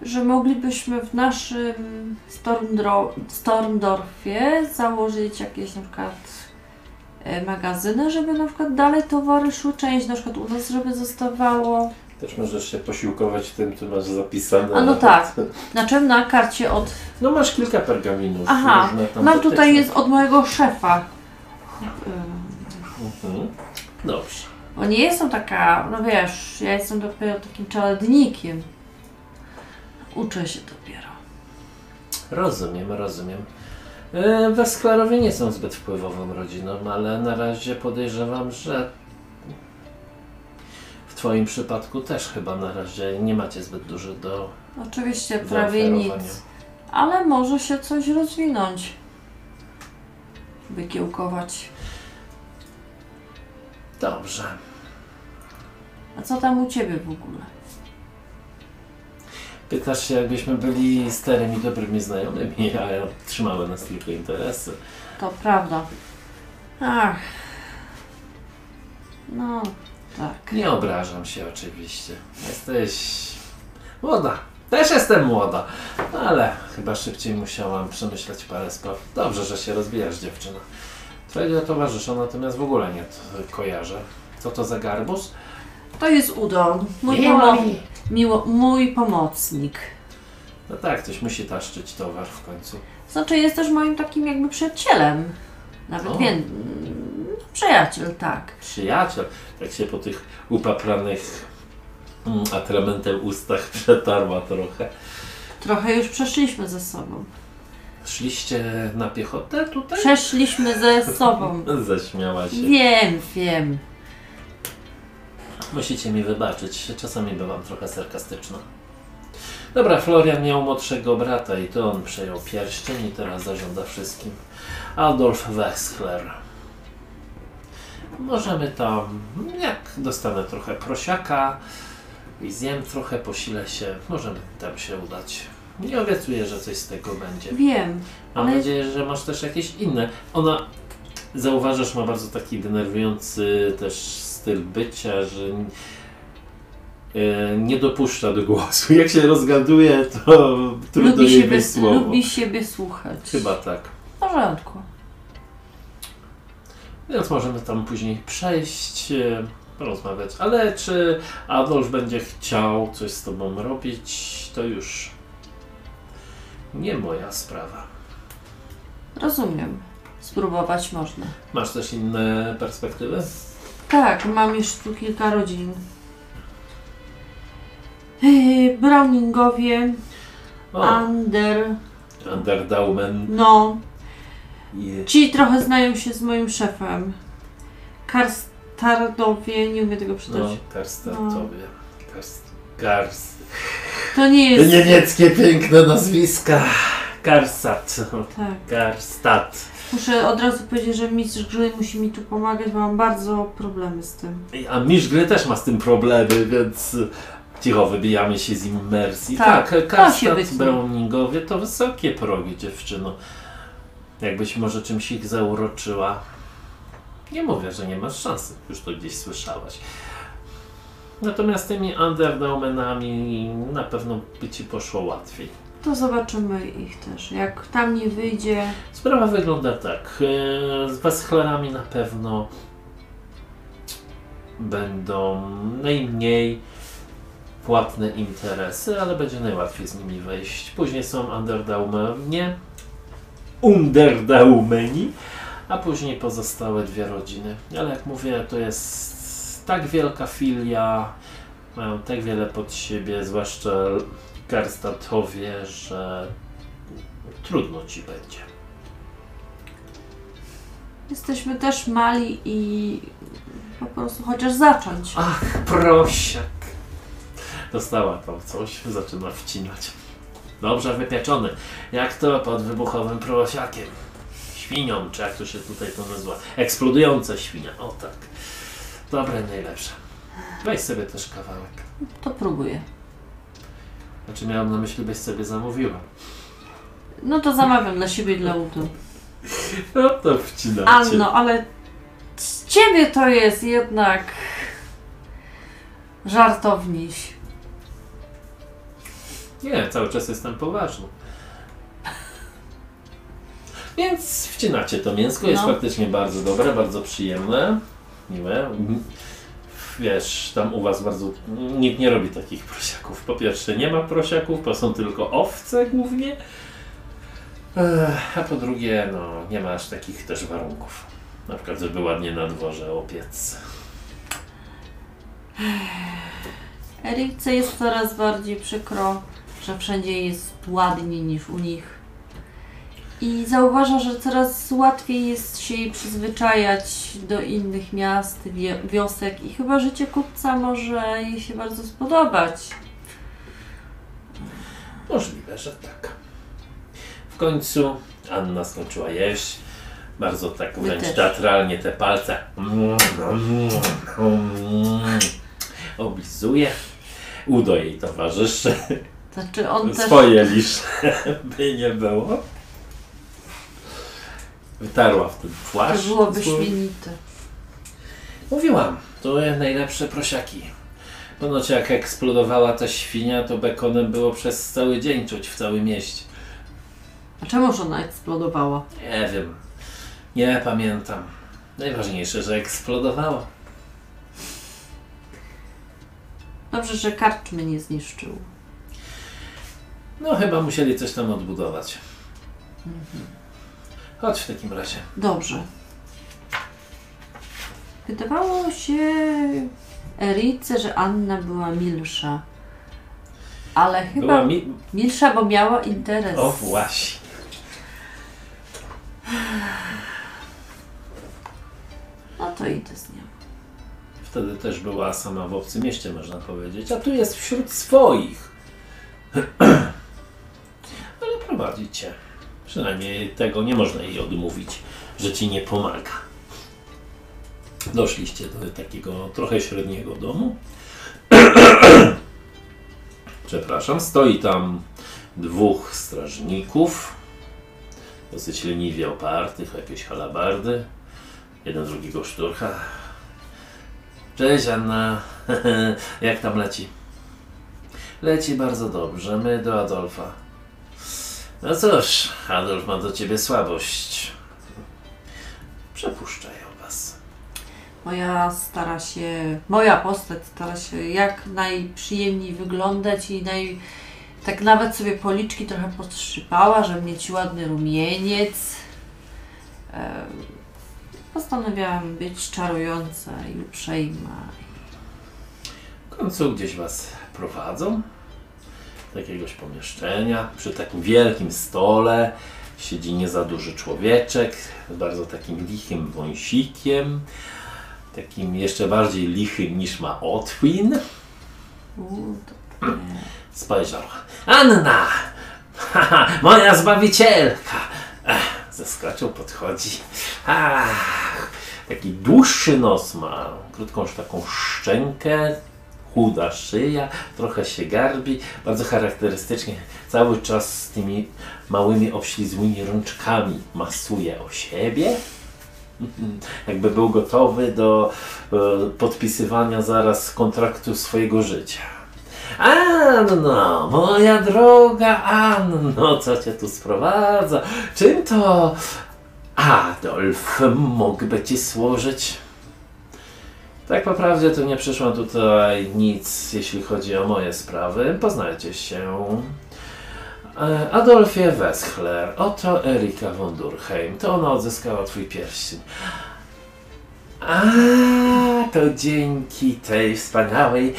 że moglibyśmy w naszym Stormdro- Stormdorfie założyć jakieś na przykład magazyny, żeby na przykład dalej towary szły, część na przykład u nas, żeby zostawało. Też możesz się posiłkować tym, co masz zapisane. A no tak. Na czym? Na karcie od... No masz kilka pergaminów. Aha, mam tutaj jest od mojego szefa. E, Mhm. Dobrze. Bo nie jestem taka, no wiesz, ja jestem dopiero takim czeladnikiem. Uczę się dopiero. Rozumiem, rozumiem. E, Wesklarowie nie są zbyt wpływową rodziną, ale na razie podejrzewam, że w Twoim przypadku też chyba na razie nie macie zbyt dużo do Oczywiście prawie zaoferowania. nic. Ale może się coś rozwinąć. Wykiełkować. Dobrze. A co tam u Ciebie w ogóle? Pytasz się, jakbyśmy byli starymi, dobrymi znajomymi, a trzymały nas tylko interesy. To prawda. Ach. No, tak. Nie obrażam się oczywiście. Jesteś młoda. Też jestem młoda, ale chyba szybciej musiałam przemyśleć parę spraw. Dobrze, że się rozwijasz, dziewczyna. Twojego towarzysza natomiast w ogóle nie kojarzę. Co to za garbus? To jest Udon. Mój, pomo- mi. Miło, mój pomocnik. No tak, ktoś musi taszczyć towar w końcu. Znaczy jest też moim takim jakby przyjacielem. Nawet O. wiem. no, Przyjaciel, tak. Przyjaciel, tak się po tych upapranych mm, atramentem ustach przetarła trochę. Trochę już przeszliśmy ze sobą. Szliście na piechotę tutaj? Przeszliśmy ze sobą. Zaśmiała się. Wiem, wiem. Musicie mi wybaczyć, czasami bywam trochę sarkastyczna. Dobra, Florian miał młodszego brata i to on przejął pierścień i teraz zarządza wszystkim. Adolf Wexler. Możemy tam, jak dostanę trochę prosiaka i zjem trochę, posilę się, możemy tam się udać. Nie obiecuję, że coś z tego będzie. Wiem, Mam Ale- nadzieję, że masz też jakieś inne. Ona, zauważasz, ma bardzo taki denerwujący też styl bycia, że e, nie dopuszcza do głosu. Jak się rozgaduje, to trudno lubi jej słowo. lubi siebie słuchać. Chyba tak. W porządku. Więc możemy tam później przejść, e, porozmawiać. Ale czy Adolf będzie chciał coś z tobą robić, to już nie moja sprawa. Rozumiem. Spróbować można. Masz też inne perspektywy? Tak, mam już tu kilka rodzin. Yy, Browningowie, O, Ander, Underdaumen no, ci trochę znają się z moim szefem. Karstardowie, nie umiem tego przeczytać. No, Karstatowie. Karst... Karst... To nie jest... Niemieckie piękne nazwiska. Karsat. Tak. Karstat. Muszę od razu powiedzieć, że mistrz gry musi mi tu pomagać, bo mam bardzo problemy z tym. A mistrz gry też ma z tym problemy, więc cicho wybijamy się z immersji. Tak, Tak, się wytnie. Browningowie to wysokie progi dziewczyno. Jakbyś może czymś ich zauroczyła. Nie mówię, że nie masz szansy, już to gdzieś słyszałaś. Natomiast tymi underdaumenami na pewno by ci poszło łatwiej. To zobaczymy ich też. Jak tam nie wyjdzie, Sprawa wygląda tak. e, Z Westchlerami na pewno będą najmniej płatne interesy, ale będzie najłatwiej z nimi wejść. Później są Underdaumeni, Underdaumeni, a później pozostałe dwie rodziny. Ale jak mówię, to jest tak wielka filia, mają tak wiele pod siebie, zwłaszcza Karstatowie, że trudno ci będzie. jesteśmy też mali i po prostu chociaż zacząć. Ach, prosiak. Dostała tam coś, zaczyna wcinać. Dobrze wypieczony. Jak to pod wybuchowym prosiakiem. Świnią, czy jak to się tutaj to nazywa. Eksplodująca świnia, o tak. Dobre, najlepsze. Weź sobie też kawałek. To próbuję. Znaczy miałam na myśli, byś sobie zamówiła. No to zamawiam dla siebie i dla Utu. No to wcinacie. Anno, ale z ciebie to jest jednak żartowniś. Nie, cały czas jestem poważny. Więc wcinacie to mięsko, jest No. faktycznie bardzo dobre, bardzo przyjemne, miłe. Wiesz, tam u was bardzo. Nikt nie robi takich prosiaków. Po pierwsze, nie ma prosiaków, to są tylko owce głównie. A po drugie, no, nie ma aż takich też warunków. Na przykład, żeby ładnie na dworze opiec. Erikce jest coraz bardziej przykro, że wszędzie jest ładniej niż u nich. I zauważa, że coraz łatwiej jest się jej przyzwyczajać do innych miast, wiosek i chyba życie kupca może jej się bardzo spodobać. Możliwe, że tak. W końcu Anna skończyła jeść. Bardzo tak wręcz też. teatralnie te palce oblizuje. Udo jej towarzyszy. Znaczy on też... Swoje lisz by nie było. Wytarła w ten To płaszcz. byłoby swój. świnite. Mówiłam, to najlepsze prosiaki. Ponoć jak eksplodowała ta świnia, to bekonem było przez cały dzień czuć w całym mieście. A czemuż ona eksplodowała? Nie wiem. Nie pamiętam. Najważniejsze, że eksplodowała. Dobrze, że karczmy nie zniszczył. No chyba musieli coś tam odbudować. Chodź w takim razie. Dobrze. Wydawało się Erice, że Anna była milsza. Ale chyba Była mi... milsza, bo miała interes. O właśnie. No to idę z nią. Wtedy też była sama w obcym mieście, można powiedzieć. A tu jest wśród swoich. Ale prowadzi cię. Przynajmniej tego nie można jej odmówić, że ci nie pomaga. Doszliście do takiego trochę średniego domu. Przepraszam, stoi tam dwóch strażników, dosyć leniwie opartych o jakieś halabardy. Jeden drugiego szturcha. Cześć Anna, jak tam leci? Leci bardzo dobrze, my do Adolfa. No cóż, Adolf ma do ciebie słabość. Przepuszczają was. Moja stara się, moja postać stara się jak najprzyjemniej wyglądać i naj, tak nawet sobie policzki trochę podszczypała, żeby mieć ładny rumieniec. Postanowiłam być czarująca i uprzejma. W końcu gdzieś was prowadzą jakiegoś pomieszczenia. Przy takim wielkim stole siedzi nie za duży człowieczek z bardzo takim lichym wąsikiem. Takim jeszcze bardziej lichym niż ma Otwin. Spojrzał. Anna! Moja zbawicielka! Zeskoczył, podchodzi. Ach, taki dłuższy nos ma, krótką taką szczękę, chuda szyja, trochę się garbi, bardzo charakterystycznie cały czas z tymi małymi obślizłymi rączkami masuje o siebie. Jakby był gotowy do e, podpisywania zaraz kontraktu swojego życia. Anno, moja droga Anno, co cię tu sprowadza? Czym to Adolf mógłby ci służyć? Tak po prawdzie to nie przyszłam tutaj nic, jeśli chodzi o moje sprawy. Poznajcie się. E, Adolfie Weschler, oto Erika von Durkheim. To ona odzyskała twój pierścień. A, to dzięki tej wspaniałej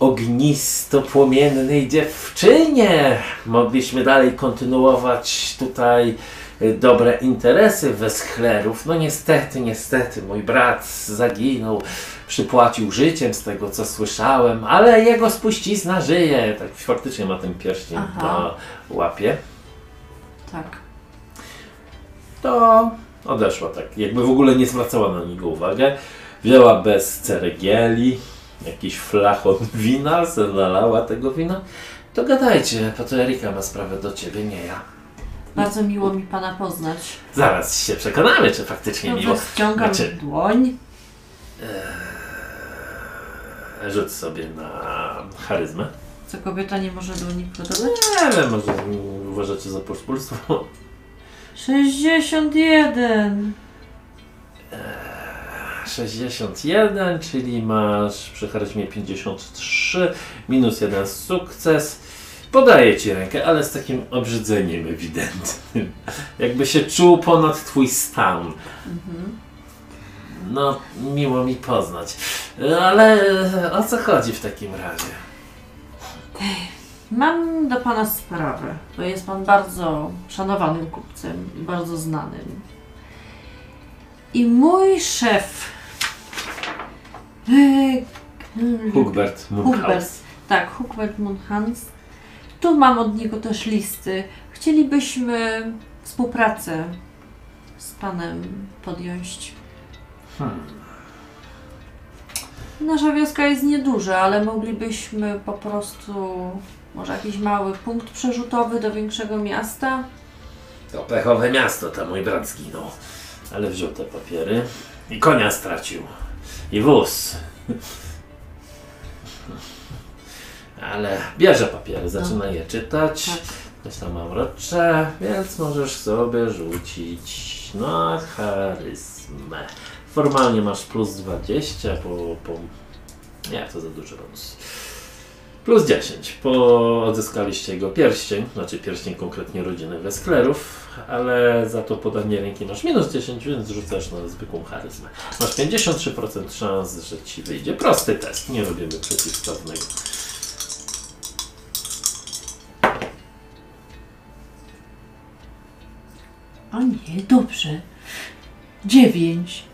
ognisto-płomiennej dziewczynie mogliśmy dalej kontynuować tutaj dobre interesy Weschlerów. No niestety, niestety, mój brat zaginął, przypłacił życiem z tego co słyszałem, ale jego spuścizna żyje. Tak faktycznie ma ten pierścień Aha. na łapie. Tak. To odeszła tak, jakby w ogóle nie zwracała na niego uwagę. Wzięła bez ceregieli jakiś flachon wina, se nalała tego wina. To gadajcie, po to Erika ma sprawę do ciebie, nie ja. Bardzo miło mi Pana poznać. Zaraz się przekonamy, czy faktycznie miło. Dobrze, ściągam Znaczy- dłoń. Rzuć sobie na charyzmę. Co kobieta nie może dłoni podobać? Nie wiem, może uważacie za poszpólstwo. 61. 61, czyli masz przy charyzmie 53, minus jeden sukces. Podaję ci rękę, ale z takim obrzydzeniem ewidentnym. Jakby się czuł ponad twój stan. No, miło mi poznać. Ale o co chodzi w takim razie? Mam do Pana sprawę, bo jest Pan bardzo szanowanym kupcem i bardzo znanym. I mój szef. e, Hugbert Munchausen. Tak, Hugbert Munchans. Tu mam od niego też listy. Chcielibyśmy współpracę z Panem podjąć. Hmm. Nasza wioska jest nieduża, ale moglibyśmy po prostu może jakiś mały punkt przerzutowy do większego miasta. To pechowe miasto, tam mój brat zginął. Ale wziął te papiery i konia stracił. I wóz. Ale bierze papiery, zaczyna je czytać. Tak. Coś tam mamrocze, więc możesz sobie rzucić na charyzmę. Formalnie masz plus 20, po, po... Nie, to za duży bonus. Plus 10, bo odzyskaliście jego pierścień, znaczy pierścień konkretnie rodziny Wesklerów, ale za to podanie ręki masz minus 10, więc rzucasz na zwykłą charyzmę. Masz 53% szans, że ci wyjdzie. Prosty test, nie robimy przeciwstawnego. O nie, dobrze. Dziewięć.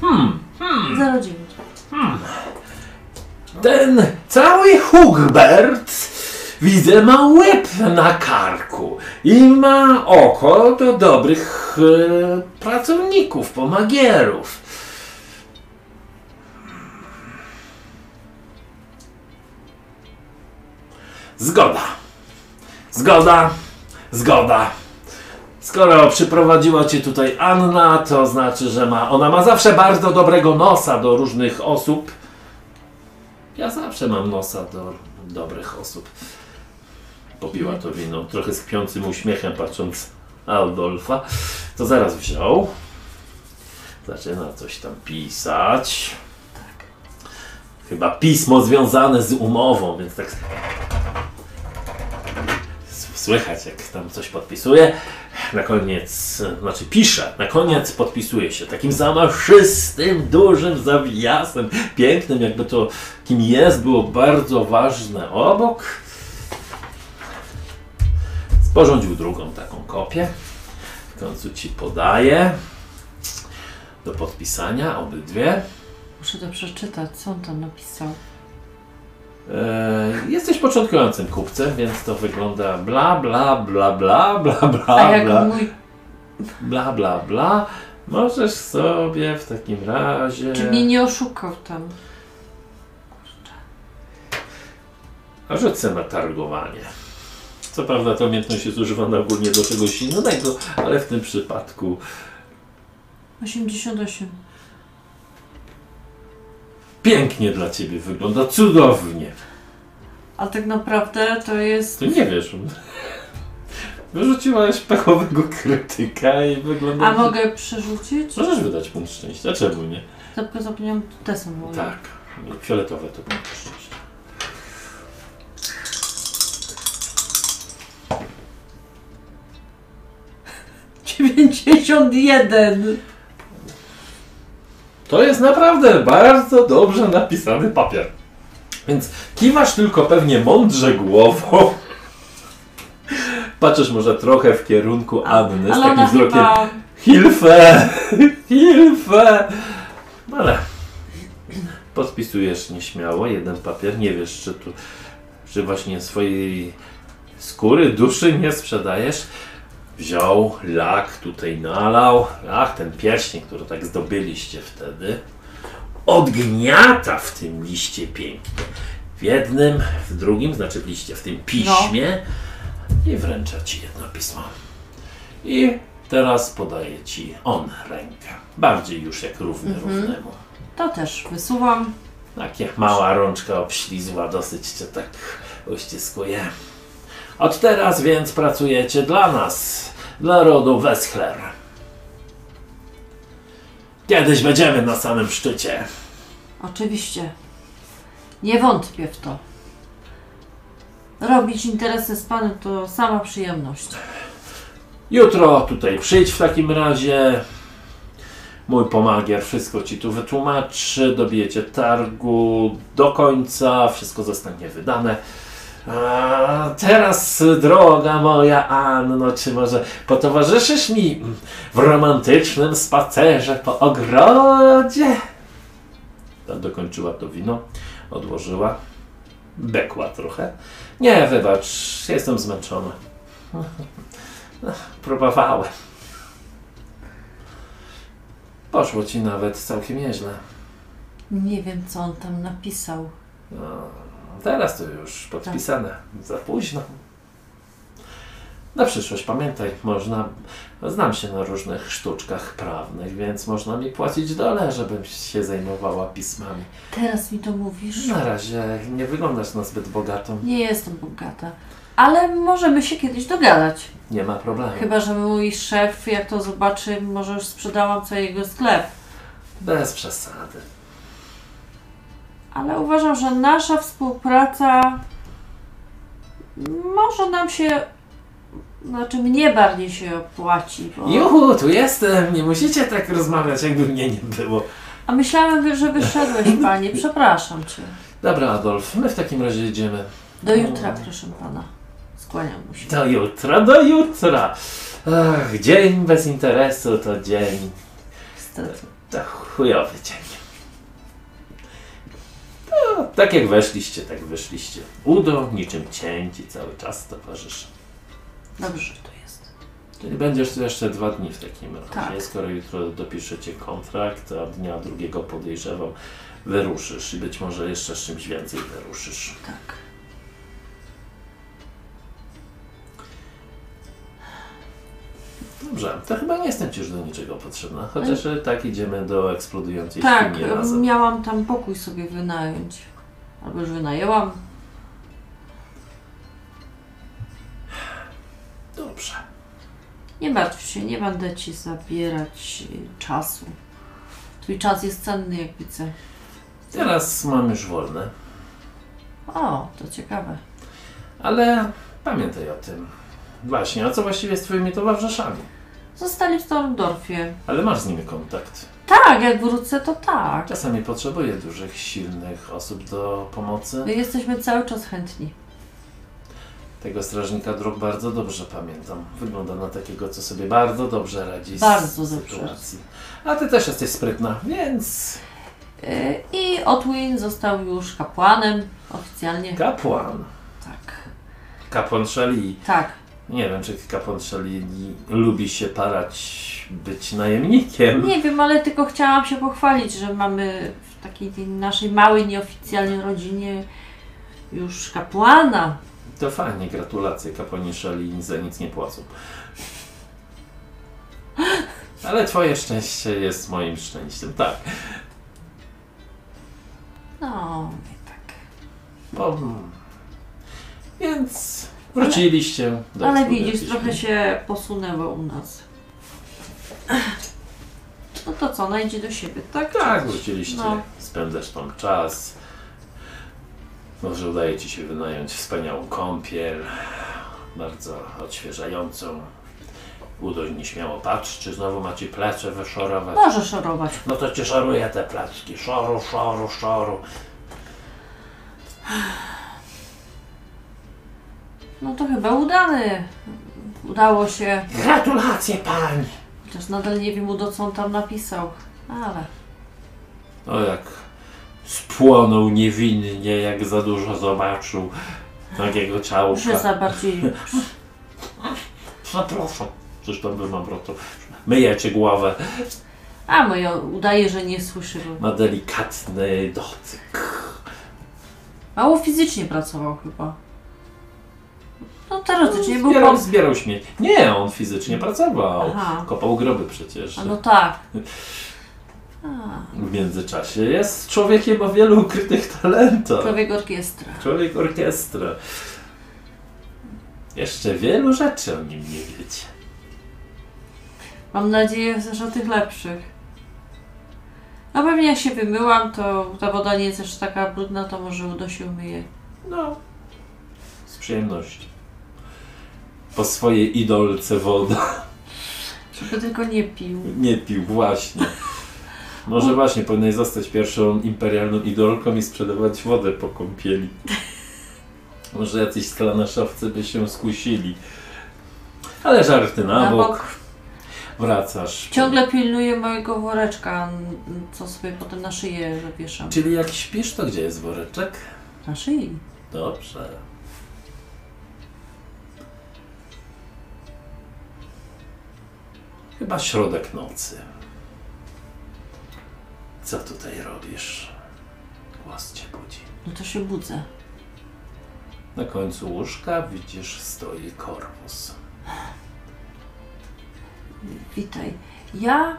Hmm, hmm, 509. Ten cały Hugbert widzę ma łeb na karku i ma oko do dobrych e, pracowników, pomagierów. Zgoda. Zgoda. Zgoda. Skoro przyprowadziła cię tutaj Anna, to znaczy, że ma, ona ma zawsze bardzo dobrego nosa do różnych osób. Ja zawsze mam nosa do dobrych osób. Popiła to wino, trochę z kpiącym uśmiechem patrząc Adolfa. To zaraz wziął. Zaczyna coś tam pisać. Chyba pismo związane z umową, więc tak słychać jak tam coś podpisuje. Na koniec, znaczy pisze, na koniec podpisuje się takim zamaszystym, dużym zawiasem, pięknym, jakby to kim jest było bardzo ważne obok. Sporządził drugą taką kopię. W końcu ci podaje do podpisania obydwie. Muszę to przeczytać, co on tam napisał. E, jesteś początkującym kupcem, więc to wygląda bla bla bla bla bla bla A jak bla mój. bla bla bla. Możesz sobie w takim razie. Czy mnie nie oszukał tam? A sobie na targowanie. Co prawda ta umiejętność jest używana ogólnie do czegoś innego, ale w tym przypadku 88. pięknie dla ciebie wygląda, cudownie. A tak naprawdę to jest. Ty nie wiesz. Wyrzuciłaś pechowego krytyka i wygląda. A mogę przerzucić? Możesz wydać punkt szczęścia, czemu nie? Tylko zapomniałam, te są moje. Tak. Fioletowe to punkt szczęścia. Dziewięćdziesiąt jeden. To jest naprawdę bardzo dobrze napisany papier. Więc kiwasz tylko pewnie mądrze głową. Patrzysz może trochę w kierunku Anny z takim wzrokiem chyba. Hilfe! Hilfe! Ale podpisujesz nieśmiało jeden papier, nie wiesz czy tu, czy właśnie swojej skóry, duszy nie sprzedajesz. Wziął, lak tutaj nalał, ach ten pierścień, który tak zdobyliście wtedy, odgniata w tym liście pięknie. W jednym, w drugim, znaczy w liście, w tym piśmie i wręcza ci jedno pismo. I teraz podaje ci on rękę. Bardziej już jak równy równemu. To też wysuwam. Takie mała rączka obślizła, dosyć cię tak uściskuje. Od teraz więc pracujecie dla nas, dla rodu Weschler. Kiedyś będziemy na samym szczycie. Oczywiście. Nie wątpię w to. Robić interesy z panem to sama przyjemność. Jutro tutaj przyjdź w takim razie. Mój pomagier wszystko ci tu wytłumaczy. Dobijecie targu do końca. Wszystko zostanie wydane. A teraz, droga moja Anno, czy może potowarzyszysz mi w romantycznym spacerze po ogrodzie? Ta dokończyła to wino, odłożyła, bekła trochę. Nie, wybacz, jestem zmęczona. Próbowałem. Poszło ci nawet całkiem nieźle. Nie wiem, co on tam napisał. No, teraz to już podpisane. Za późno. Na przyszłość pamiętaj, można. Znam się na różnych sztuczkach prawnych, więc można mi płacić dole, żebym się zajmowała pismami. Teraz mi to mówisz? Na razie nie wyglądasz na zbyt bogatą. Nie jestem bogata. Ale możemy się kiedyś dogadać. Nie ma problemu. Chyba, że mój szef, jak to zobaczy, może już sprzedałam cały jego sklep. Bez przesady. Ale uważam, że nasza współpraca może nam się, znaczy mnie bardziej się opłaci. Bo... Juhu, tu jestem! Nie musicie tak rozmawiać, jakby mnie nie było. A myślałem, że wyszedłeś, panie. Przepraszam cię. Dobra, Adolf, my w takim razie jedziemy. Do jutra, proszę pana. Skłaniam mu się. Do jutra, do jutra! Ach, dzień bez interesu to dzień. Niestety. To chujowy dzień. No, tak jak weszliście, tak wyszliście. Udo niczym cięci cały czas towarzyszy. Dobrze, że to jest. Czyli będziesz tu jeszcze dwa dni w takim razie. Tak. Skoro jutro dopiszecie kontrakt, a dnia drugiego podejrzewam, wyruszysz i być może jeszcze z czymś więcej wyruszysz. Tak. Dobrze, to chyba nie jestem ci już do niczego potrzebna. Chociaż e, tak idziemy do eksplodującej Tak, świni razem. miałam tam pokój sobie wynająć. Albo już wynajęłam. Dobrze. Nie martw się, nie będę ci zabierać y, czasu. Twój czas jest cenny, jak widzę. Teraz mam już wolne, O, to ciekawe. ale pamiętaj o tym. Właśnie, a co właściwie z twoimi towarzyszami? Zostali w Stormdorfie. Ale masz z nimi kontakt. Tak, jak wrócę, to tak. Czasami potrzebuję dużych, silnych osób do pomocy. My jesteśmy cały czas chętni. Tego strażnika dróg bardzo dobrze pamiętam. Wygląda na takiego, co sobie bardzo dobrze radzi Bardzo z dobrze. sytuacji. A ty też jesteś sprytna, więc Y, I Otwin został już kapłanem oficjalnie. kapłan. Tak. Kapłan Szali. Tak. Nie wiem, czy kapłan Szali lubi się parać być najemnikiem. Nie wiem, ale tylko chciałam się pochwalić, że mamy w takiej naszej małej, nieoficjalnej rodzinie już kapłana. To fajnie, gratulacje. Kapłani Szali za nic nie płacą. Ale twoje szczęście jest moim szczęściem, tak. No, i tak. Bo, więc wróciliście do Ale widzisz, trochę się posunęło u nas. No to co, najdzie do siebie, tak? Tak, wróciliście, No. spędzasz tam czas. Może udaje Ci się wynająć wspaniałą kąpiel, bardzo odświeżającą. Udo nieśmiało patrz, czy znowu macie plecze wyszorować. Może szorować. No to Cię szoruję te placki. Szoru, szoru, szoru. No to chyba udany. Udało się. Gratulacje Pani! Chociaż nadal nie wiem, Udo, co on tam napisał. Ale O jak spłonął niewinnie, jak za dużo zobaczył takiego ciałka. jest za bardziej... Zapraszam. Coś tam by mam broto. Myjecie głowę. A, moja udaje, że nie słyszy. Ma delikatny dotyk. Mało fizycznie pracował chyba. No teoretycznie był Zbierał, po... zbierał śmieci. Nie, on fizycznie pracował. Aha. Kopał groby przecież. A no tak. A, W międzyczasie jest człowiekiem o wielu ukrytych talentach. człowiek orkiestra. Człowiek orkiestra. Jeszcze wielu rzeczy o nim nie wiecie. Mam nadzieję, że o tych lepszych. No pewnie jak się wymyłam, to ta woda nie jest aż taka brudna, to może uda się umyje. No, z przyjemnością. Po swojej idolce woda. Żeby tylko nie pił. Nie pił, właśnie. Może właśnie powinien zostać pierwszą imperialną idolką i sprzedawać wodę po kąpieli. Może jacyś sklanaszowcy by się skusili. Ale żarty na, Na bok. bok. Wracasz. Ciągle pilnuję mojego woreczka, co sobie potem na szyję zawieszam. Czyli jak śpisz, to gdzie jest woreczek? Na szyi. Dobrze. Chyba środek nocy. Co tutaj robisz? Głos cię budzi. No to się budzę. Na końcu łóżka widzisz stoi korpus. Witaj. Ja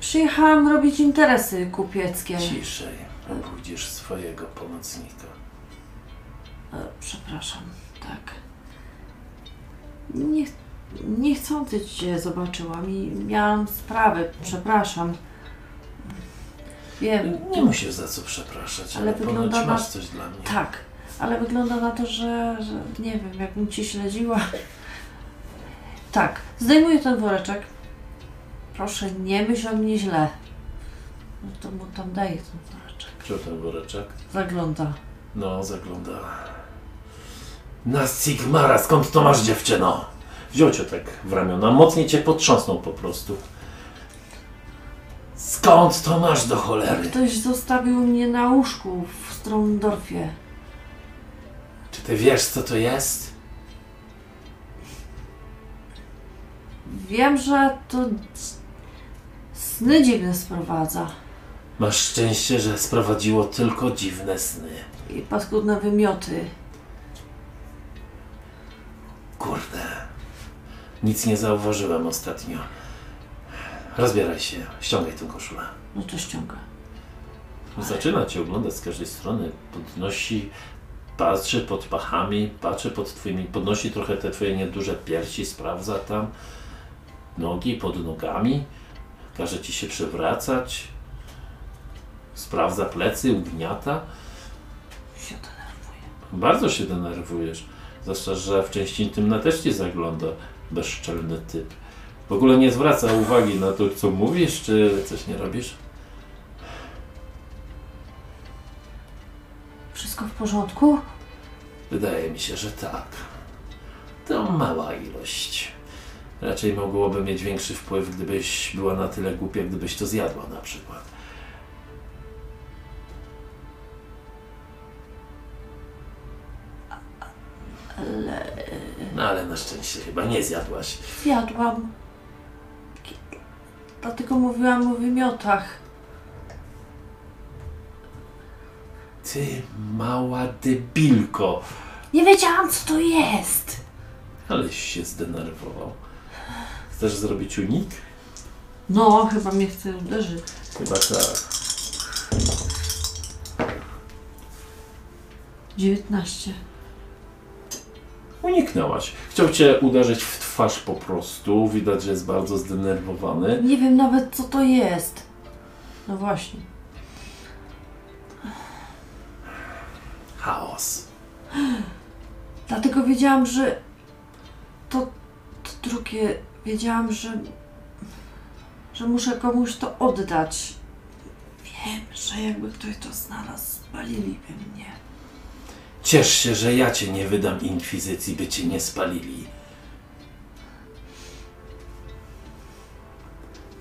przyjechałam robić interesy kupieckie. Ciszej obudzisz swojego pomocnika. E, Przepraszam, tak. Nie, niechcący Cię zobaczyłam i miałam sprawę, przepraszam. Wiem, Nie musisz za co przepraszać, ale, Ale wygląda na- masz coś dla mnie. tak, ale wygląda na to, że, że nie wiem, jakbym Cię śledziła. Tak, zdejmuję ten woreczek. Proszę, nie myśl o mnie źle. No to mu tam daję ten woreczek. Wziął ten woreczek. Zagląda. No, zagląda. Na Sigmara, skąd to masz dziewczyno? Wziął cię tak w ramiona, mocniej cię potrząsnął po prostu. Skąd to masz do cholery? Ktoś zostawił mnie na łóżku w Stromdorfie. Czy ty wiesz, co to jest? Wiem, że to sny dziwne sprowadza. Masz szczęście, że sprowadziło tylko dziwne sny. I paskudne wymioty. Kurde. Nic nie zauważyłem ostatnio. Rozbieraj się, ściągaj tę koszulę. No to ściąga. Zaczyna cię oglądać z każdej strony. Podnosi, patrzy pod pachami, patrzy pod twoimi, podnosi trochę te twoje nieduże piersi, sprawdza tam nogi pod nogami, każe ci się przewracać, sprawdza plecy, ugniata. Się denerwuje. Bardzo się denerwujesz. Zwłaszcza, że w części intymna też ci zagląda bezczelny typ. W ogóle nie zwraca uwagi na to, co mówisz, czy coś nie robisz. Wszystko w porządku? Wydaje mi się, że tak. To mała ilość. Raczej mogłoby mieć większy wpływ, gdybyś była na tyle głupia, gdybyś to zjadła na przykład. Ale No ale na szczęście chyba nie zjadłaś. zjadłam. Dlatego mówiłam o wymiotach. Ty mała debilko. Nie wiedziałam, co to jest. Aleś się zdenerwował. Chcesz zrobić unik? No, chyba mnie chce uderzyć. Chyba tak. 19. Uniknęłaś. Chciał cię uderzyć w twarz po prostu. Widać, że jest bardzo zdenerwowany. Nie wiem nawet, co to jest. No właśnie. Chaos. Dlatego wiedziałam, że to, to drugie, wiedziałam, że, że muszę komuś to oddać. Wiem, że jakby ktoś to znalazł, spaliliby mnie. Ciesz się, że ja cię nie wydam inkwizycji, by cię nie spalili.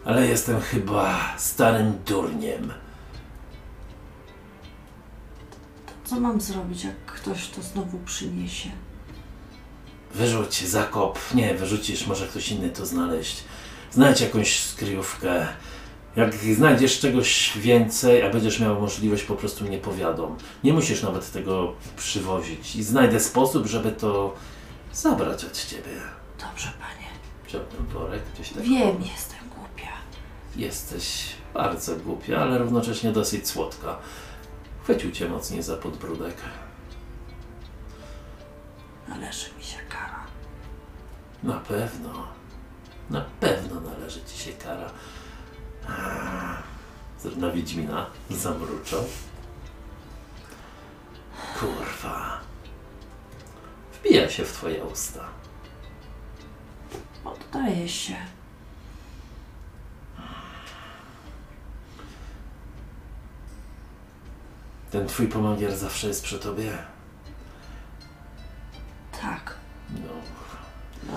Ale jestem chyba starym durniem. Co mam zrobić, jak ktoś to znowu przyniesie? Wyrzuć, zakop. Nie, wyrzucisz, może ktoś inny to znaleźć. Znajdź jakąś skryjówkę. Jak znajdziesz czegoś więcej, a będziesz miał możliwość, po prostu mnie powiadom. Nie musisz nawet tego przywozić. I znajdę sposób, żeby to zabrać od ciebie. Dobrze, panie. Wziął ten worek, gdzieś tak. Wiem, jestem głupia. Jesteś bardzo głupia, ale równocześnie dosyć słodka. Chwycił cię mocniej za podbródek. Należy mi się kara. Na pewno. Na pewno należy ci się kara. Na Wiedźmina zamruczał. Kurwa. Wbija się w twoje usta. Oddaję się. Ten twój pomagier zawsze jest przy tobie. Tak. No,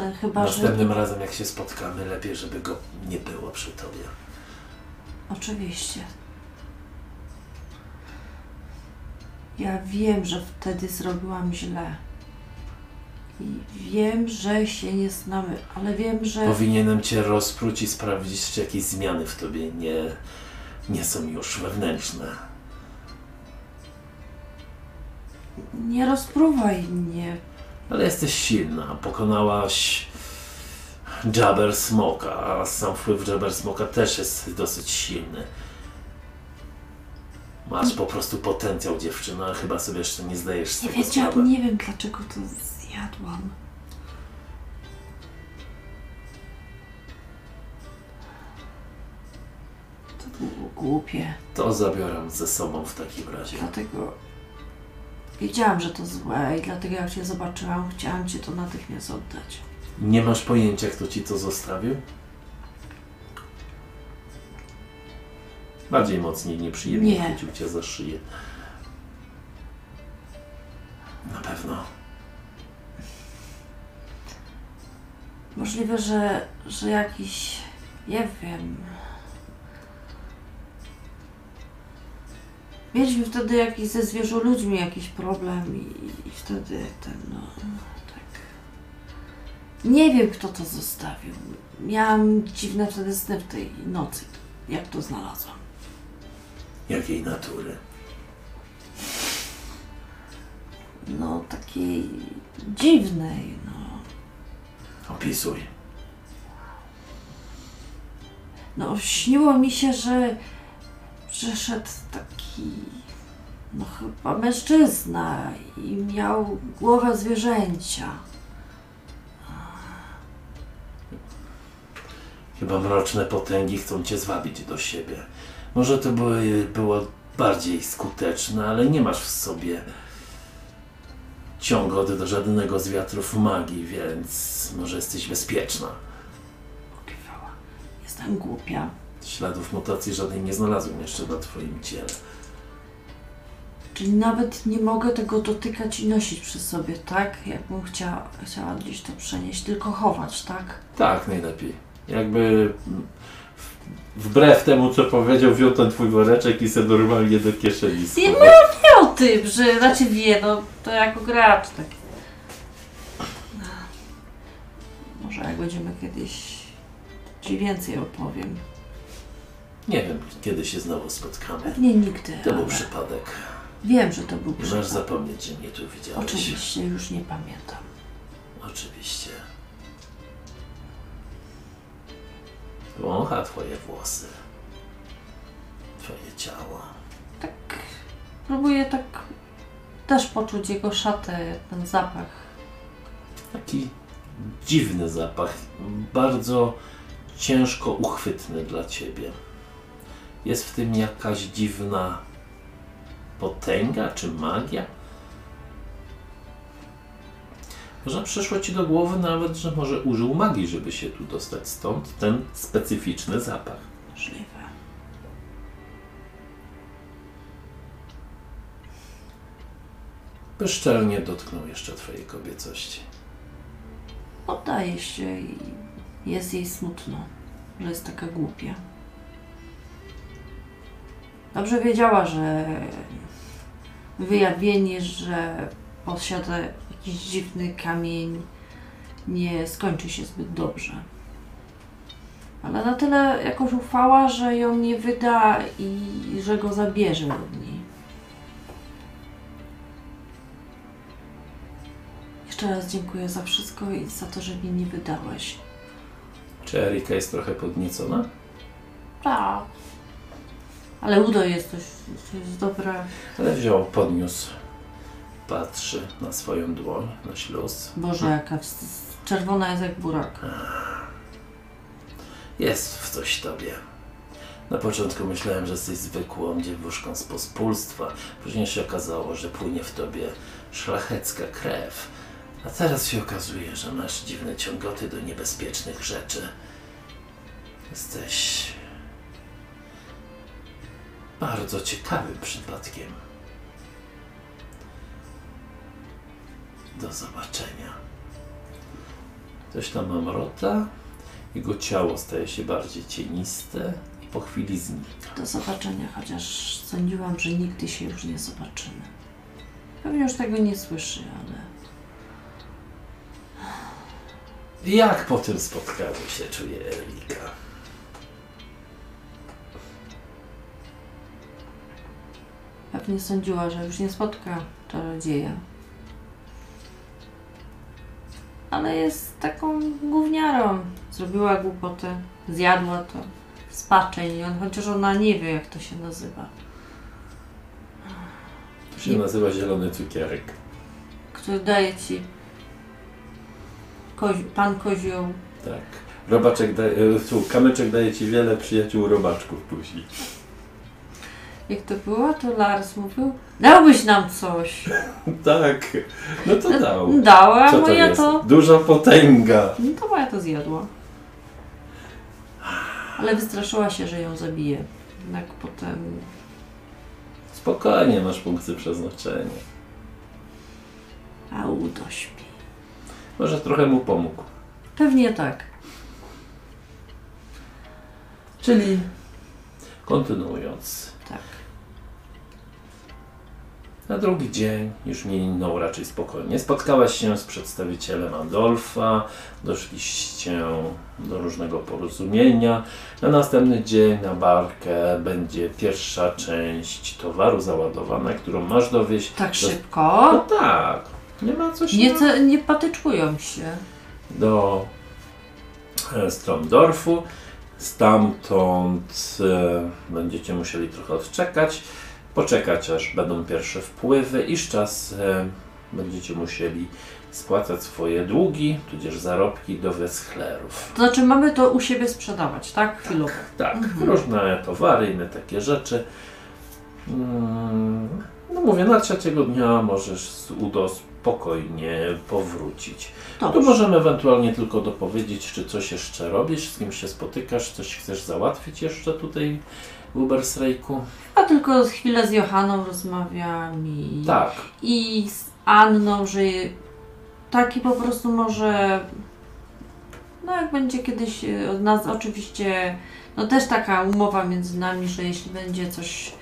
Ale chyba, że... następnym razem jak się spotkamy, lepiej, żeby go nie było przy tobie. Oczywiście. Ja wiem, że wtedy zrobiłam źle. I wiem, że się nie znamy, ale wiem, że. Powinienem cię rozpróć i sprawdzić, czy jakieś zmiany w tobie nie, nie są już wewnętrzne. Nie rozpruwaj mnie. Ale jesteś silna. Pokonałaś Jabber Smoka, a sam wpływ Jabber Smoka też jest dosyć silny. Masz po prostu potencjał dziewczyna, chyba sobie jeszcze nie zdajesz z Nie tego wiedziałam, sprawy. nie wiem dlaczego to zjadłam. To było głupie. To zabiorę ze sobą w takim razie. Dlatego wiedziałam, że to złe i dlatego jak Cię zobaczyłam, chciałam Ci to natychmiast oddać. Nie masz pojęcia, kto ci to zostawił? Bardziej mocniej, nieprzyjemnie Nie. chwycił cię za szyję. Na pewno. Możliwe, że, że jakiś, nie wiem, Mieliśmy wtedy jakiś ze zwierzę ludźmi jakiś problem i, i wtedy ten, no. Nie wiem, kto to zostawił. Miałam dziwne wtedy sny w tej nocy, jak to znalazłam. Jakiej natury? No, takiej dziwnej, no. Opisuj. No, śniło mi się, że przyszedł taki, no chyba mężczyzna i miał głowę zwierzęcia. Chyba mroczne potęgi chcą cię zwabić do siebie. Może to były, było bardziej skuteczne, ale nie masz w sobie ciągoty do żadnego z wiatrów magii, więc może jesteś bezpieczna. Pokiwała. Jestem głupia. Śladów mutacji żadnej nie znalazłem jeszcze na twoim ciele. Czyli nawet nie mogę tego dotykać i nosić przy sobie, tak? Jakbym chciała, chciała gdzieś to przenieść, tylko chować, tak? Tak, najlepiej. Jakby wbrew temu, co powiedział, wziął ten twój woreczek i se normalnie do kieszeni Nie schował. Nie o tym, że znaczy wie, no to jako gracz tak. Może jak będziemy kiedyś ci więcej opowiem. Nie wiem, kiedy się znowu spotkamy. Pewnie nigdy. To był ale przypadek. Wiem, że to był Nie masz przypadek. zapomnieć, że mnie tu widziałeś. Oczywiście, już nie pamiętam. Oczywiście. Wącha twoje włosy. Twoje ciało. Tak próbuję tak też poczuć jego szatę, ten zapach. Taki dziwny zapach. Bardzo ciężko uchwytny dla ciebie. Jest w tym jakaś dziwna potęga czy magia? Może przyszło ci do głowy nawet, że może użył magii, żeby się tu dostać stąd ten specyficzny zapach. Możliwe. Bezczelnie dotknął jeszcze twojej kobiecości. Oddaje się i jest jej smutno, że jest taka głupia. Dobrze wiedziała, że wyjawienie, że posiada jakiś dziwny kamień, nie skończy się zbyt dobrze. Ale na tyle jakoś ufała, że ją nie wyda i że go zabierze od niej. Jeszcze raz dziękuję za wszystko i za to, że mnie nie wydałeś. Czy Erika jest trochę podniecona? Tak. Ale Udo jest coś jest dobre. Ale wziął, podniósł. Patrzy na swoją dłoń, na śluz. Boże, jaka czerwona jest jak burak. Jest w coś tobie. Na początku myślałem, że jesteś zwykłą dziewuszką z pospólstwa. Później się okazało, że płynie w tobie szlachecka krew. A teraz się okazuje, że masz dziwne ciągoty do niebezpiecznych rzeczy. Jesteś bardzo ciekawym przypadkiem. Do zobaczenia. Coś tam mamrota. Jego ciało staje się bardziej cieniste i po chwili znika. Do zobaczenia, chociaż sądziłam, że nigdy się już nie zobaczymy. Pewnie już tego nie słyszy, ale Jak po tym spotkaniu się czuje Erika? pewnie sądziła, że już nie spotka czarodzieja. Ale jest taką gówniarą. Zrobiła głupotę, zjadła to. Spaczeń, chociaż ona nie wie, jak to się nazywa. To się nazywa zielony cukierek. który daje ci kozi- pan kozioł. Tak. Robaczek daje, e, kamyczek daje ci wiele przyjaciół robaczków później. Jak to było, to Lars mówił, dałbyś nam coś. Tak. No to dał. Dała, Co to moja jest? to, Duża potęga. no to moja to zjadła. Ale wystraszyła się, że ją zabije. Jednak potem Spokojnie, masz punkty przeznaczenia. a Udo śpi. Może trochę mu pomógł. Pewnie tak. Czyli kontynuując. Na drugi dzień już minął raczej spokojnie. Spotkałaś się z przedstawicielem Adolfa, doszliście do różnego porozumienia. Na następny dzień na barkę będzie pierwsza część towaru załadowana, którą masz dowieść. Tak do- szybko. No tak, nie ma coś Nie, ce- nie patyczkują się. do e, Stromdorfu. Stamtąd e, będziecie musieli trochę odczekać, poczekać aż będą pierwsze wpływy i z czasem będziecie musieli spłacać swoje długi, tudzież zarobki do Weschlerów. To znaczy mamy to u siebie sprzedawać, tak? Chwilowo. Tak, Mhm. różne towary, inne takie rzeczy. Mm, No mówię, na trzeciego dnia możesz z Udo spokojnie powrócić. Dobrze. Tu możemy ewentualnie tylko dopowiedzieć, czy coś jeszcze robisz, z kim się spotykasz, coś chcesz załatwić jeszcze tutaj w Ubersrejku? A tylko chwilę z Johanną rozmawiam i, Tak, i z Anną, że taki po prostu może no jak będzie kiedyś e, od nas oczywiście no też taka umowa między nami, że jeśli będzie coś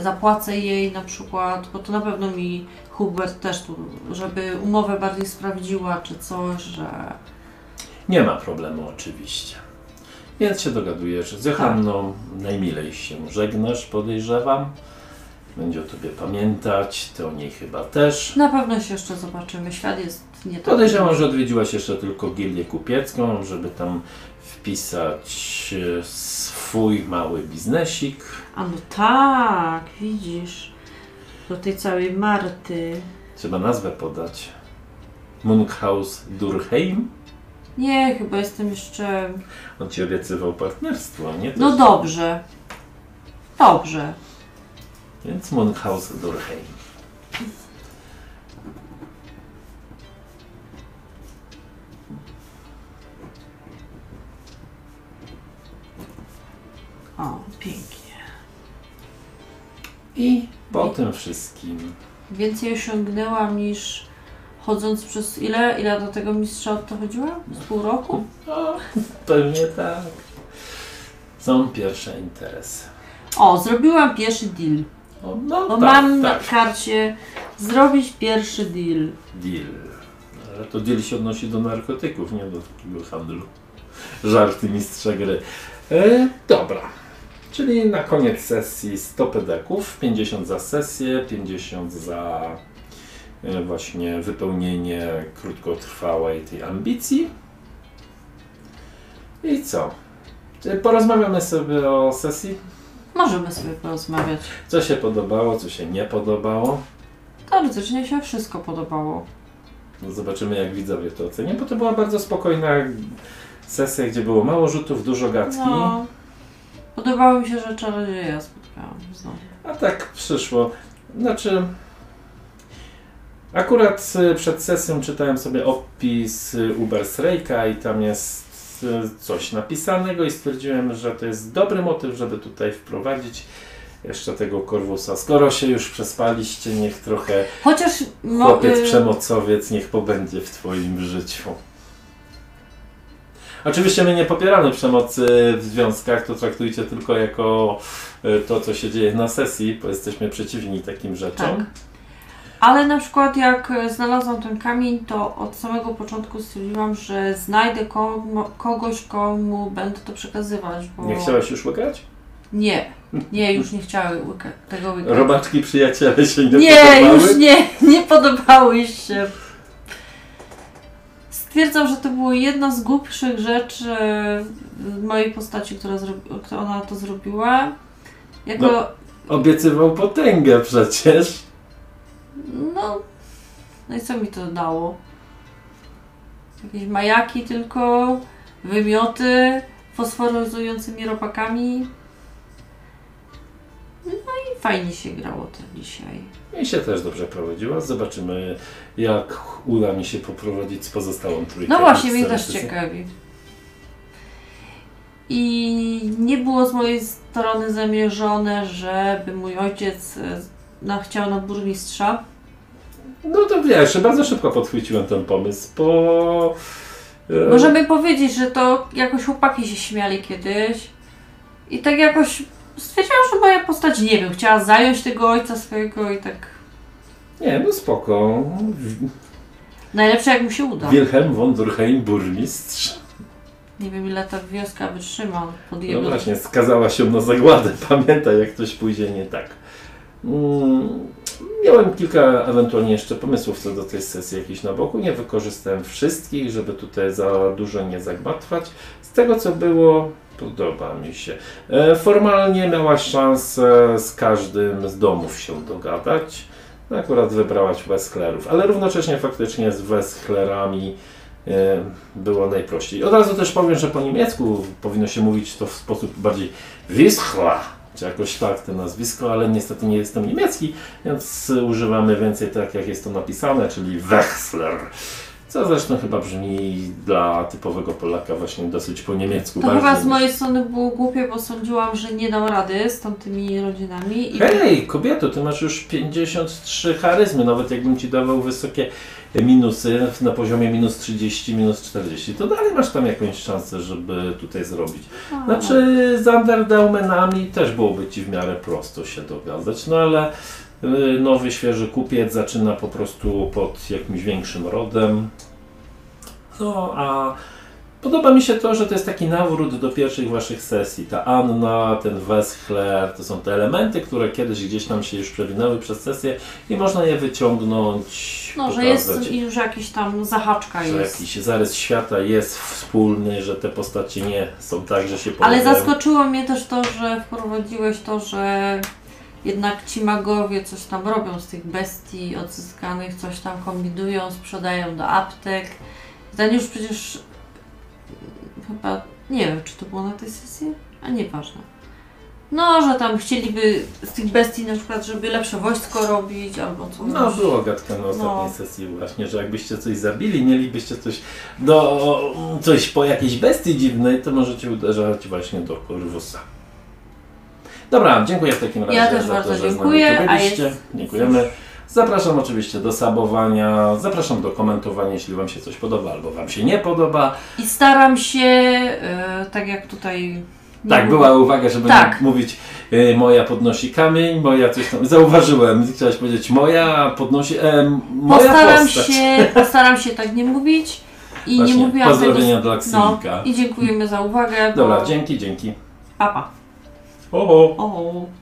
zapłacę jej na przykład, bo to na pewno mi Hubert też tu, żeby umowę bardziej sprawdziła czy coś, że nie ma problemu oczywiście. Więc się dogadujesz z Johanną, najmilej się żegnasz, podejrzewam. Będzie o Tobie pamiętać, Ty o niej chyba też. na pewno się jeszcze zobaczymy. Świat jest nie taki. Podejrzewam, że odwiedziłaś jeszcze tylko gildię kupiecką, żeby tam wpisać e, swój mały biznesik. A no tak, widzisz. Do tej całej Marty. Trzeba nazwę podać. Munkhaus Durheim. Nie, chyba jestem jeszcze. On ci obiecywał partnerstwo, nie? To No jest- dobrze. Dobrze. Więc Munkhaus Durheim. O, pięknie. I po tym wszystkim Więcej osiągnęłam niż chodząc przez ile? Ile do tego mistrza to chodziła? Z pół roku? o, pewnie tak. Są pierwsze interesy. O, zrobiłam pierwszy deal. O, no Bo tak, mam tak. na karcie zrobić pierwszy deal. Deal. Ale to deal się odnosi do narkotyków, nie do takiego handlu. Żarty mistrza gry. E, dobra. Czyli na koniec sesji 100 pedeków, 50 za sesję, 50 za właśnie wypełnienie krótkotrwałej tej ambicji. I co? Czy Porozmawiamy sobie o sesji. Możemy sobie porozmawiać. Co się podobało, co się nie podobało. Teoretycznie się wszystko podobało. No Zobaczymy, jak widzowie to ocenią, bo to była bardzo spokojna sesja, gdzie było mało rzutów, dużo gadki. No. Podobało mi się, że czarodzieja spotkałam znowu. A tak przyszło. Znaczy, akurat y, przed sesją czytałem sobie opis y, Ubersrejka i tam jest y, coś napisanego i stwierdziłem, że to jest dobry motyw, żeby tutaj wprowadzić jeszcze tego korwusa. Skoro się już przespaliście, niech trochę Chociaż Chłopiec y, przemocowiec niech pobędzie w Twoim życiu. Oczywiście my nie popieramy przemocy w związkach, to traktujcie tylko jako to, co się dzieje na sesji, bo jesteśmy przeciwni takim rzeczom. Tak. Ale na przykład jak e, znalazłam ten kamień, to od samego początku stwierdziłam, że znajdę komu, kogoś, komu będę to przekazywać. Bo... Nie chciałaś już łykać? Nie, nie, już nie chciały łyka- tego łykać. Robaczki przyjaciele się nie, Nie, podobały? już nie, nie podobały się. Stwierdzam, że to było jedna z głupszych rzeczy w mojej postaci, która ona to zrobiła. Jako, No. Obiecywał potęgę przecież. No, no i co mi to dało? Jakieś majaki tylko, wymioty fosforyzującymi robakami. No i fajnie się grało to dzisiaj. I się też dobrze prowadziła. Zobaczymy, jak uda mi się poprowadzić z pozostałą trójką. No właśnie, mnie też ciekawi. I nie było z mojej strony zamierzone, żeby mój ojciec e, no, chciał na burmistrza. No to wiesz, bardzo szybko podchwyciłem ten pomysł, bo... e, Możemy powiedzieć, że to jakoś chłopaki się śmiali kiedyś. I tak jakoś stwierdziłam, że moja postać, nie wiem, chciała zająć tego ojca swojego i tak Nie, no spoko. Najlepsze jak mu się uda. Wilhelm von Durkheim, burmistrz. Nie wiem ile ta wioska wytrzyma pod No jego... właśnie, skazała się na zagładę. Pamiętaj, jak coś pójdzie nie tak. Mm, Miałem kilka ewentualnie jeszcze pomysłów co do tej sesji jakiejś na boku. Nie wykorzystałem wszystkich, żeby tutaj za dużo nie zagmatwać. Z tego co było, podoba mi się. E, Formalnie miałaś szansę z każdym z domów się dogadać. Akurat wybrałaś Wesklerów, ale równocześnie faktycznie z Wesklerami e, było najprościej. Od razu też powiem, że po niemiecku powinno się mówić to w sposób bardziej Wischla, czy jakoś tak te nazwisko, ale niestety nie jestem niemiecki, więc używamy więcej tak jak jest to napisane, czyli Wechsler. Co zresztą chyba brzmi dla typowego Polaka właśnie dosyć po niemiecku. To chyba z mojej strony było głupie, bo sądziłam, że nie dam rady z tamtymi rodzinami. I Hej, kobieto, ty masz już 53 charyzmy, nawet jakbym ci dawał wysokie minusy na poziomie minus 30, minus 40, to dalej masz tam jakąś szansę, żeby tutaj zrobić. Znaczy z Underdaumenami też byłoby ci w miarę prosto się dogadać, no ale nowy, świeży kupiec zaczyna po prostu pod jakimś większym rodem. No a podoba mi się to, że to jest taki nawrót do pierwszych waszych sesji. Ta Anna, ten Weschler, to są te elementy, które kiedyś gdzieś tam się już przewinęły przez sesję i można je wyciągnąć, No, że pokazać. jest już jakiś tam zahaczka Że jest. jakiś zarys świata jest wspólny, że te postacie nie są tak, że się Ale pojawiają. zaskoczyło mnie też to, że wprowadziłeś to, że jednak ci magowie coś tam robią z tych bestii odzyskanych, coś tam kombinują, sprzedają do aptek. Ten już przecież chyba, nie wiem, czy to było na tej sesji, a nieważne. No, że tam chcieliby z tych bestii na przykład, żeby lepsze wojsko robić albo coś. No, było gadka na ostatniej No. sesji właśnie, że jakbyście coś zabili, mielibyście coś do, coś po jakiejś bestii dziwnej, to możecie uderzać właśnie do Corvusa. Dobra, dziękuję w takim razie Ja też za bardzo to, że dziękuję, z nami a tu byliście. jest- Dziękujemy. Zapraszam oczywiście do sabowania, zapraszam do komentowania, jeśli Wam się coś podoba albo Wam się nie podoba. I staram się, e, tak jak tutaj... nie Tak, była uwaga, żeby Tak. mówić y, moja podnosi kamień, moja coś tam, zauważyłem, chciałaś powiedzieć moja podnosi, e, moja Postaram postać. się, postaram się tak nie mówić i Właśnie, nie mówiłam pozdrowienia tego. dla Ksylika. No, i dziękujemy za uwagę. Dobra, bo... dzięki, dzięki. Papa. O, o. O.